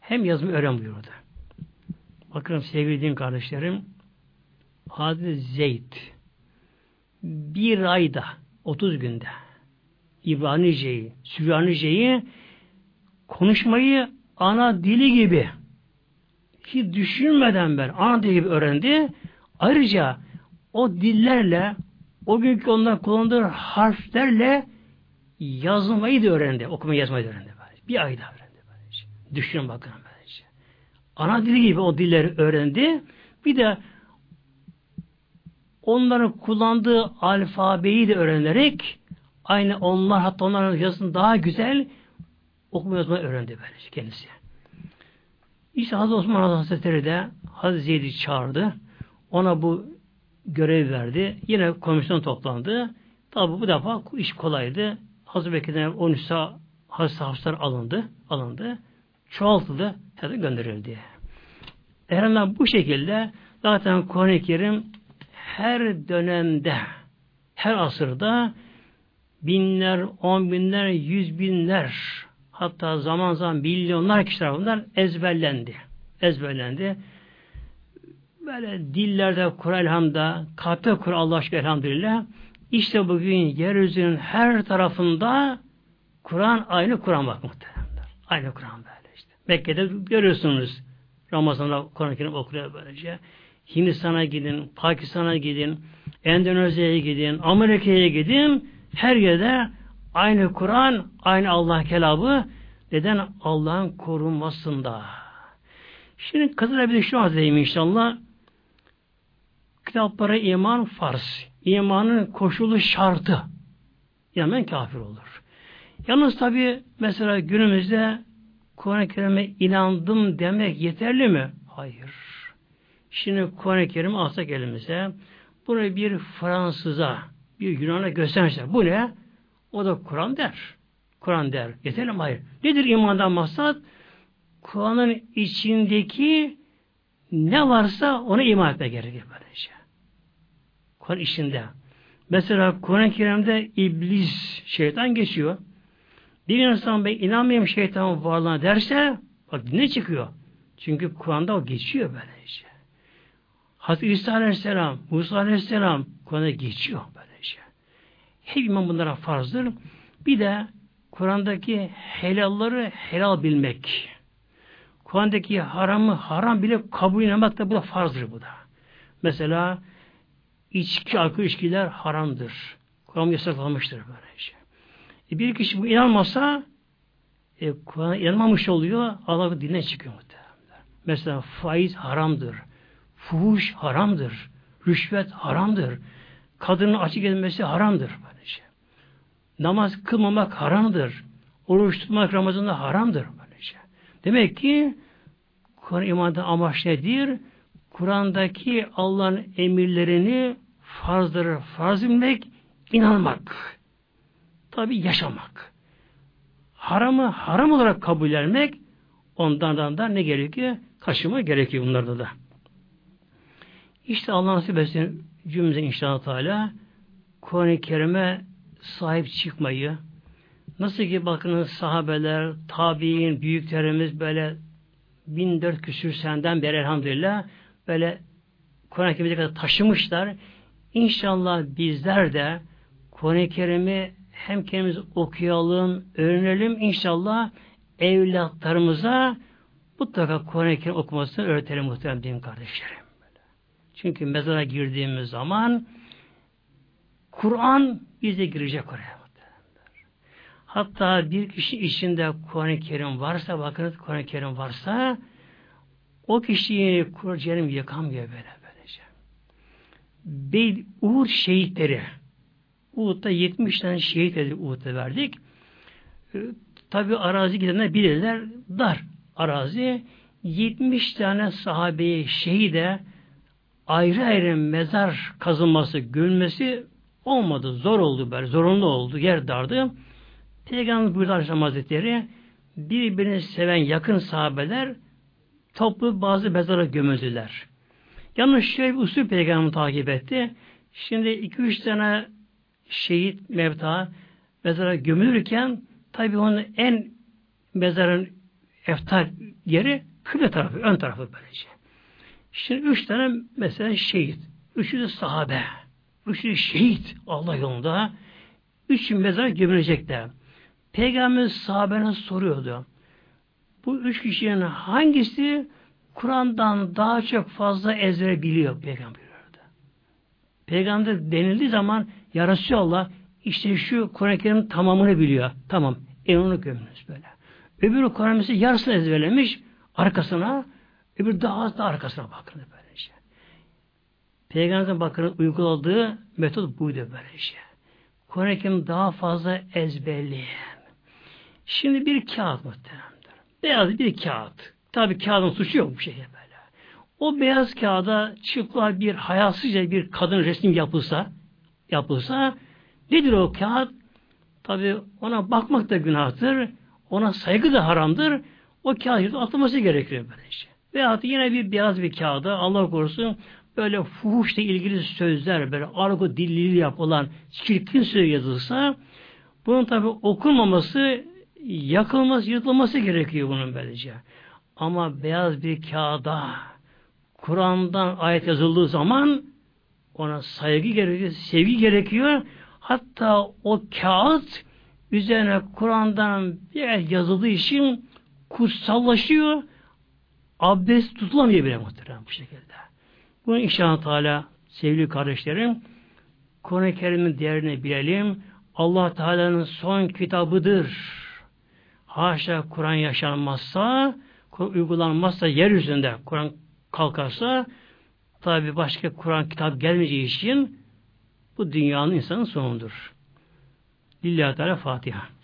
Speaker 1: hem yazmayı öğren buyurdu. Bakın sevgili din kardeşlerim Hazreti Zeyd bir ayda 30 günde İbranice'yi, Süryanice'yi konuşmayı ana dili gibi hiç düşünmeden ben ana dili gibi öğrendi. Ayrıca o dillerle o günkü ondan kullandığı harflerle yazmayı da öğrendi. Okumayı yazmayı da öğrendi. Bir ayda öğrendi. Böylece. Düşünün bakın böylece. Ana dili gibi o dilleri öğrendi. Bir de onların kullandığı alfabeyi de öğrenerek aynı onlar hatta onların yazısını daha güzel okuma yazma öğrendi böylece kendisi. İşte Hazreti Osman Hazretleri de Hazreti Zeyd'i çağırdı. Ona bu görev verdi. Yine komisyon toplandı. Tabi bu defa iş kolaydı. Hazreti Bekir'den 13 Hazreti Hafslar alındı. alındı. Çoğaltıldı. Zaten gönderildi. Erenler bu şekilde zaten Kuran-ı Kerim her dönemde her asırda binler, on binler, yüz binler hatta zaman zaman milyonlar kişi tarafından ezberlendi. Ezberlendi. Böyle dillerde Kur'an elhamda, kalpte Kur'an Allah aşkına elhamdülillah. İşte bugün yeryüzünün her tarafında Kur'an aynı Kur'an bak muhteremler. Aynı Kur'an böyle işte. Mekke'de görüyorsunuz Ramazan'da Kur'an-ı Kerim okuyor böylece. Hindistan'a gidin, Pakistan'a gidin, Endonezya'ya gidin, Amerika'ya gidin. Her yerde aynı Kur'an, aynı Allah kelamı. Neden? Allah'ın korunmasında. Şimdi kızına bir de şu hazırlayayım inşallah. Kitaplara iman farz. İmanın koşulu şartı. Hemen kafir olur. Yalnız tabi mesela günümüzde Kur'an-ı Kerim'e inandım demek yeterli mi? Hayır. Şimdi Kur'an-ı Kerim alsak elimize bunu bir Fransız'a, bir Yunan'a göstermişler. Bu ne? O da Kur'an der. Kur'an der. Yeterli mi? Hayır. Nedir imandan maksat? Kur'an'ın içindeki ne varsa ona iman etmek gerekir böylece. Kur'an içinde. Mesela Kur'an-ı Kerim'de iblis, şeytan geçiyor. Bir insan ben inanmayayım şeytanın varlığına derse bak ne çıkıyor? Çünkü Kur'an'da o geçiyor böylece. Hazreti İsa Aleyhisselam, Musa Aleyhisselam Kur'an'da geçiyor. Hep iman bunlara farzdır. Bir de Kur'an'daki helalları helal bilmek. Kur'an'daki haramı haram bile kabul etmek de bu da farzdır bu da. Mesela içki, alkol içkiler haramdır. Kur'an yasaklamıştır böylece. E bir kişi bu inanmasa e, Kur'an'a inanmamış oluyor. Allah'ın diline çıkıyor muhtemelen. Mesela faiz haramdır. Fuhuş haramdır. Rüşvet haramdır. Kadının açık edilmesi haramdır. Böylece. Namaz kılmamak haramdır. Oruç tutmak Ramazan'da haramdır. Böylece. Demek ki Kur'an imanda amaç nedir? Kur'an'daki Allah'ın emirlerini farzları farz bilmek, inanmak. Tabi yaşamak. Haramı haram olarak kabul etmek ondan da ne gerekiyor? Kaçınma gerekiyor bunlarda da. İşte Allah nasip etsin cümlemize inşallah Teala Kur'an-ı Kerim'e sahip çıkmayı nasıl ki bakınız sahabeler, tabi'in, büyüklerimiz böyle 1400 küsür seneden beri elhamdülillah böyle Kur'an-ı Kerim'e kadar taşımışlar. İnşallah bizler de Kur'an-ı Kerim'i hem kendimiz okuyalım, öğrenelim. İnşallah evlatlarımıza mutlaka Kur'an-ı Kerim okumasını öğretelim muhtemelen din kardeşlerim. Çünkü mezara girdiğimiz zaman Kur'an bize girecek oraya. Hatta bir kişi içinde Kur'an-ı Kerim varsa, bakınız Kur'an-ı Kerim varsa o kişiyi Kur'an-ı Kerim yıkamıyor böyle böylece. Bey, Uğur şehitleri Uhud'da 70 tane şehit edip Uhud'da verdik. E, Tabi arazi gidenler bilirler dar arazi. 70 tane sahabeye şehide ayrı ayrı mezar kazılması, gömülmesi olmadı. Zor oldu böyle. Zorunlu oldu. Yer dardı. Peygamber buyurdu Aleyhisselam Hazretleri birbirini seven yakın sahabeler toplu bazı mezara gömüldüler. Yalnız şöyle bir usul peygamber takip etti. Şimdi iki üç tane şehit mevta mezara gömülürken tabi onun en mezarın eftar yeri kıble tarafı, ön tarafı böylece. Şimdi üç tane mesela şehit. Üçü de sahabe. Üçü de şehit Allah yolunda. Üç mezar gömülecekler. Peygamber sahabene soruyordu. Bu üç kişinin hangisi Kur'an'dan daha çok fazla ezbere biliyor Peygamber? Peygamber denildiği zaman Ya Resulallah işte şu Kur'an-ı Kerim'in tamamını biliyor. Tamam. En onu gömünüz böyle. Öbürü Kur'an-ı yarısını ezberlemiş arkasına öbürü daha az da arkasına bakın böylece. Peygamber'in bakın uyguladığı metot buydu böylece. Kur'an-ı daha fazla ezberleyin. Şimdi bir kağıt muhteremdir. Beyaz bir kağıt. Tabi kağıdın suçu yok bir şey böyle. O beyaz kağıda çıplak bir hayasızca bir kadın resim yapılsa yapılsa nedir o kağıt? Tabi ona bakmak da günahtır. Ona saygı da haramdır. O kağıdı atılması gerekiyor böylece. Veyahut yine bir beyaz bir kağıda Allah korusun böyle fuhuşla ilgili sözler, böyle argo dillili yapılan çirkin söz yazılsa bunun tabi okunmaması, yakılması, yırtılması gerekiyor bunun böylece. Ama beyaz bir kağıda Kur'an'dan ayet yazıldığı zaman ona saygı gerekiyor, sevgi gerekiyor. Hatta o kağıt üzerine Kur'an'dan bir yazıldığı için kutsallaşıyor. Abdest tutulamıyor bile muhtemelen bu şekilde. Bunu inşallah Teala sevgili kardeşlerim Kur'an-ı Kerim'in değerini bilelim. Allah Teala'nın son kitabıdır. Haşa Kur'an yaşanmazsa, uygulanmazsa yeryüzünde Kur'an kalkarsa tabi başka Kur'an kitap gelmeyeceği için bu dünyanın insanın sonudur. Lillahi Teala Fatiha.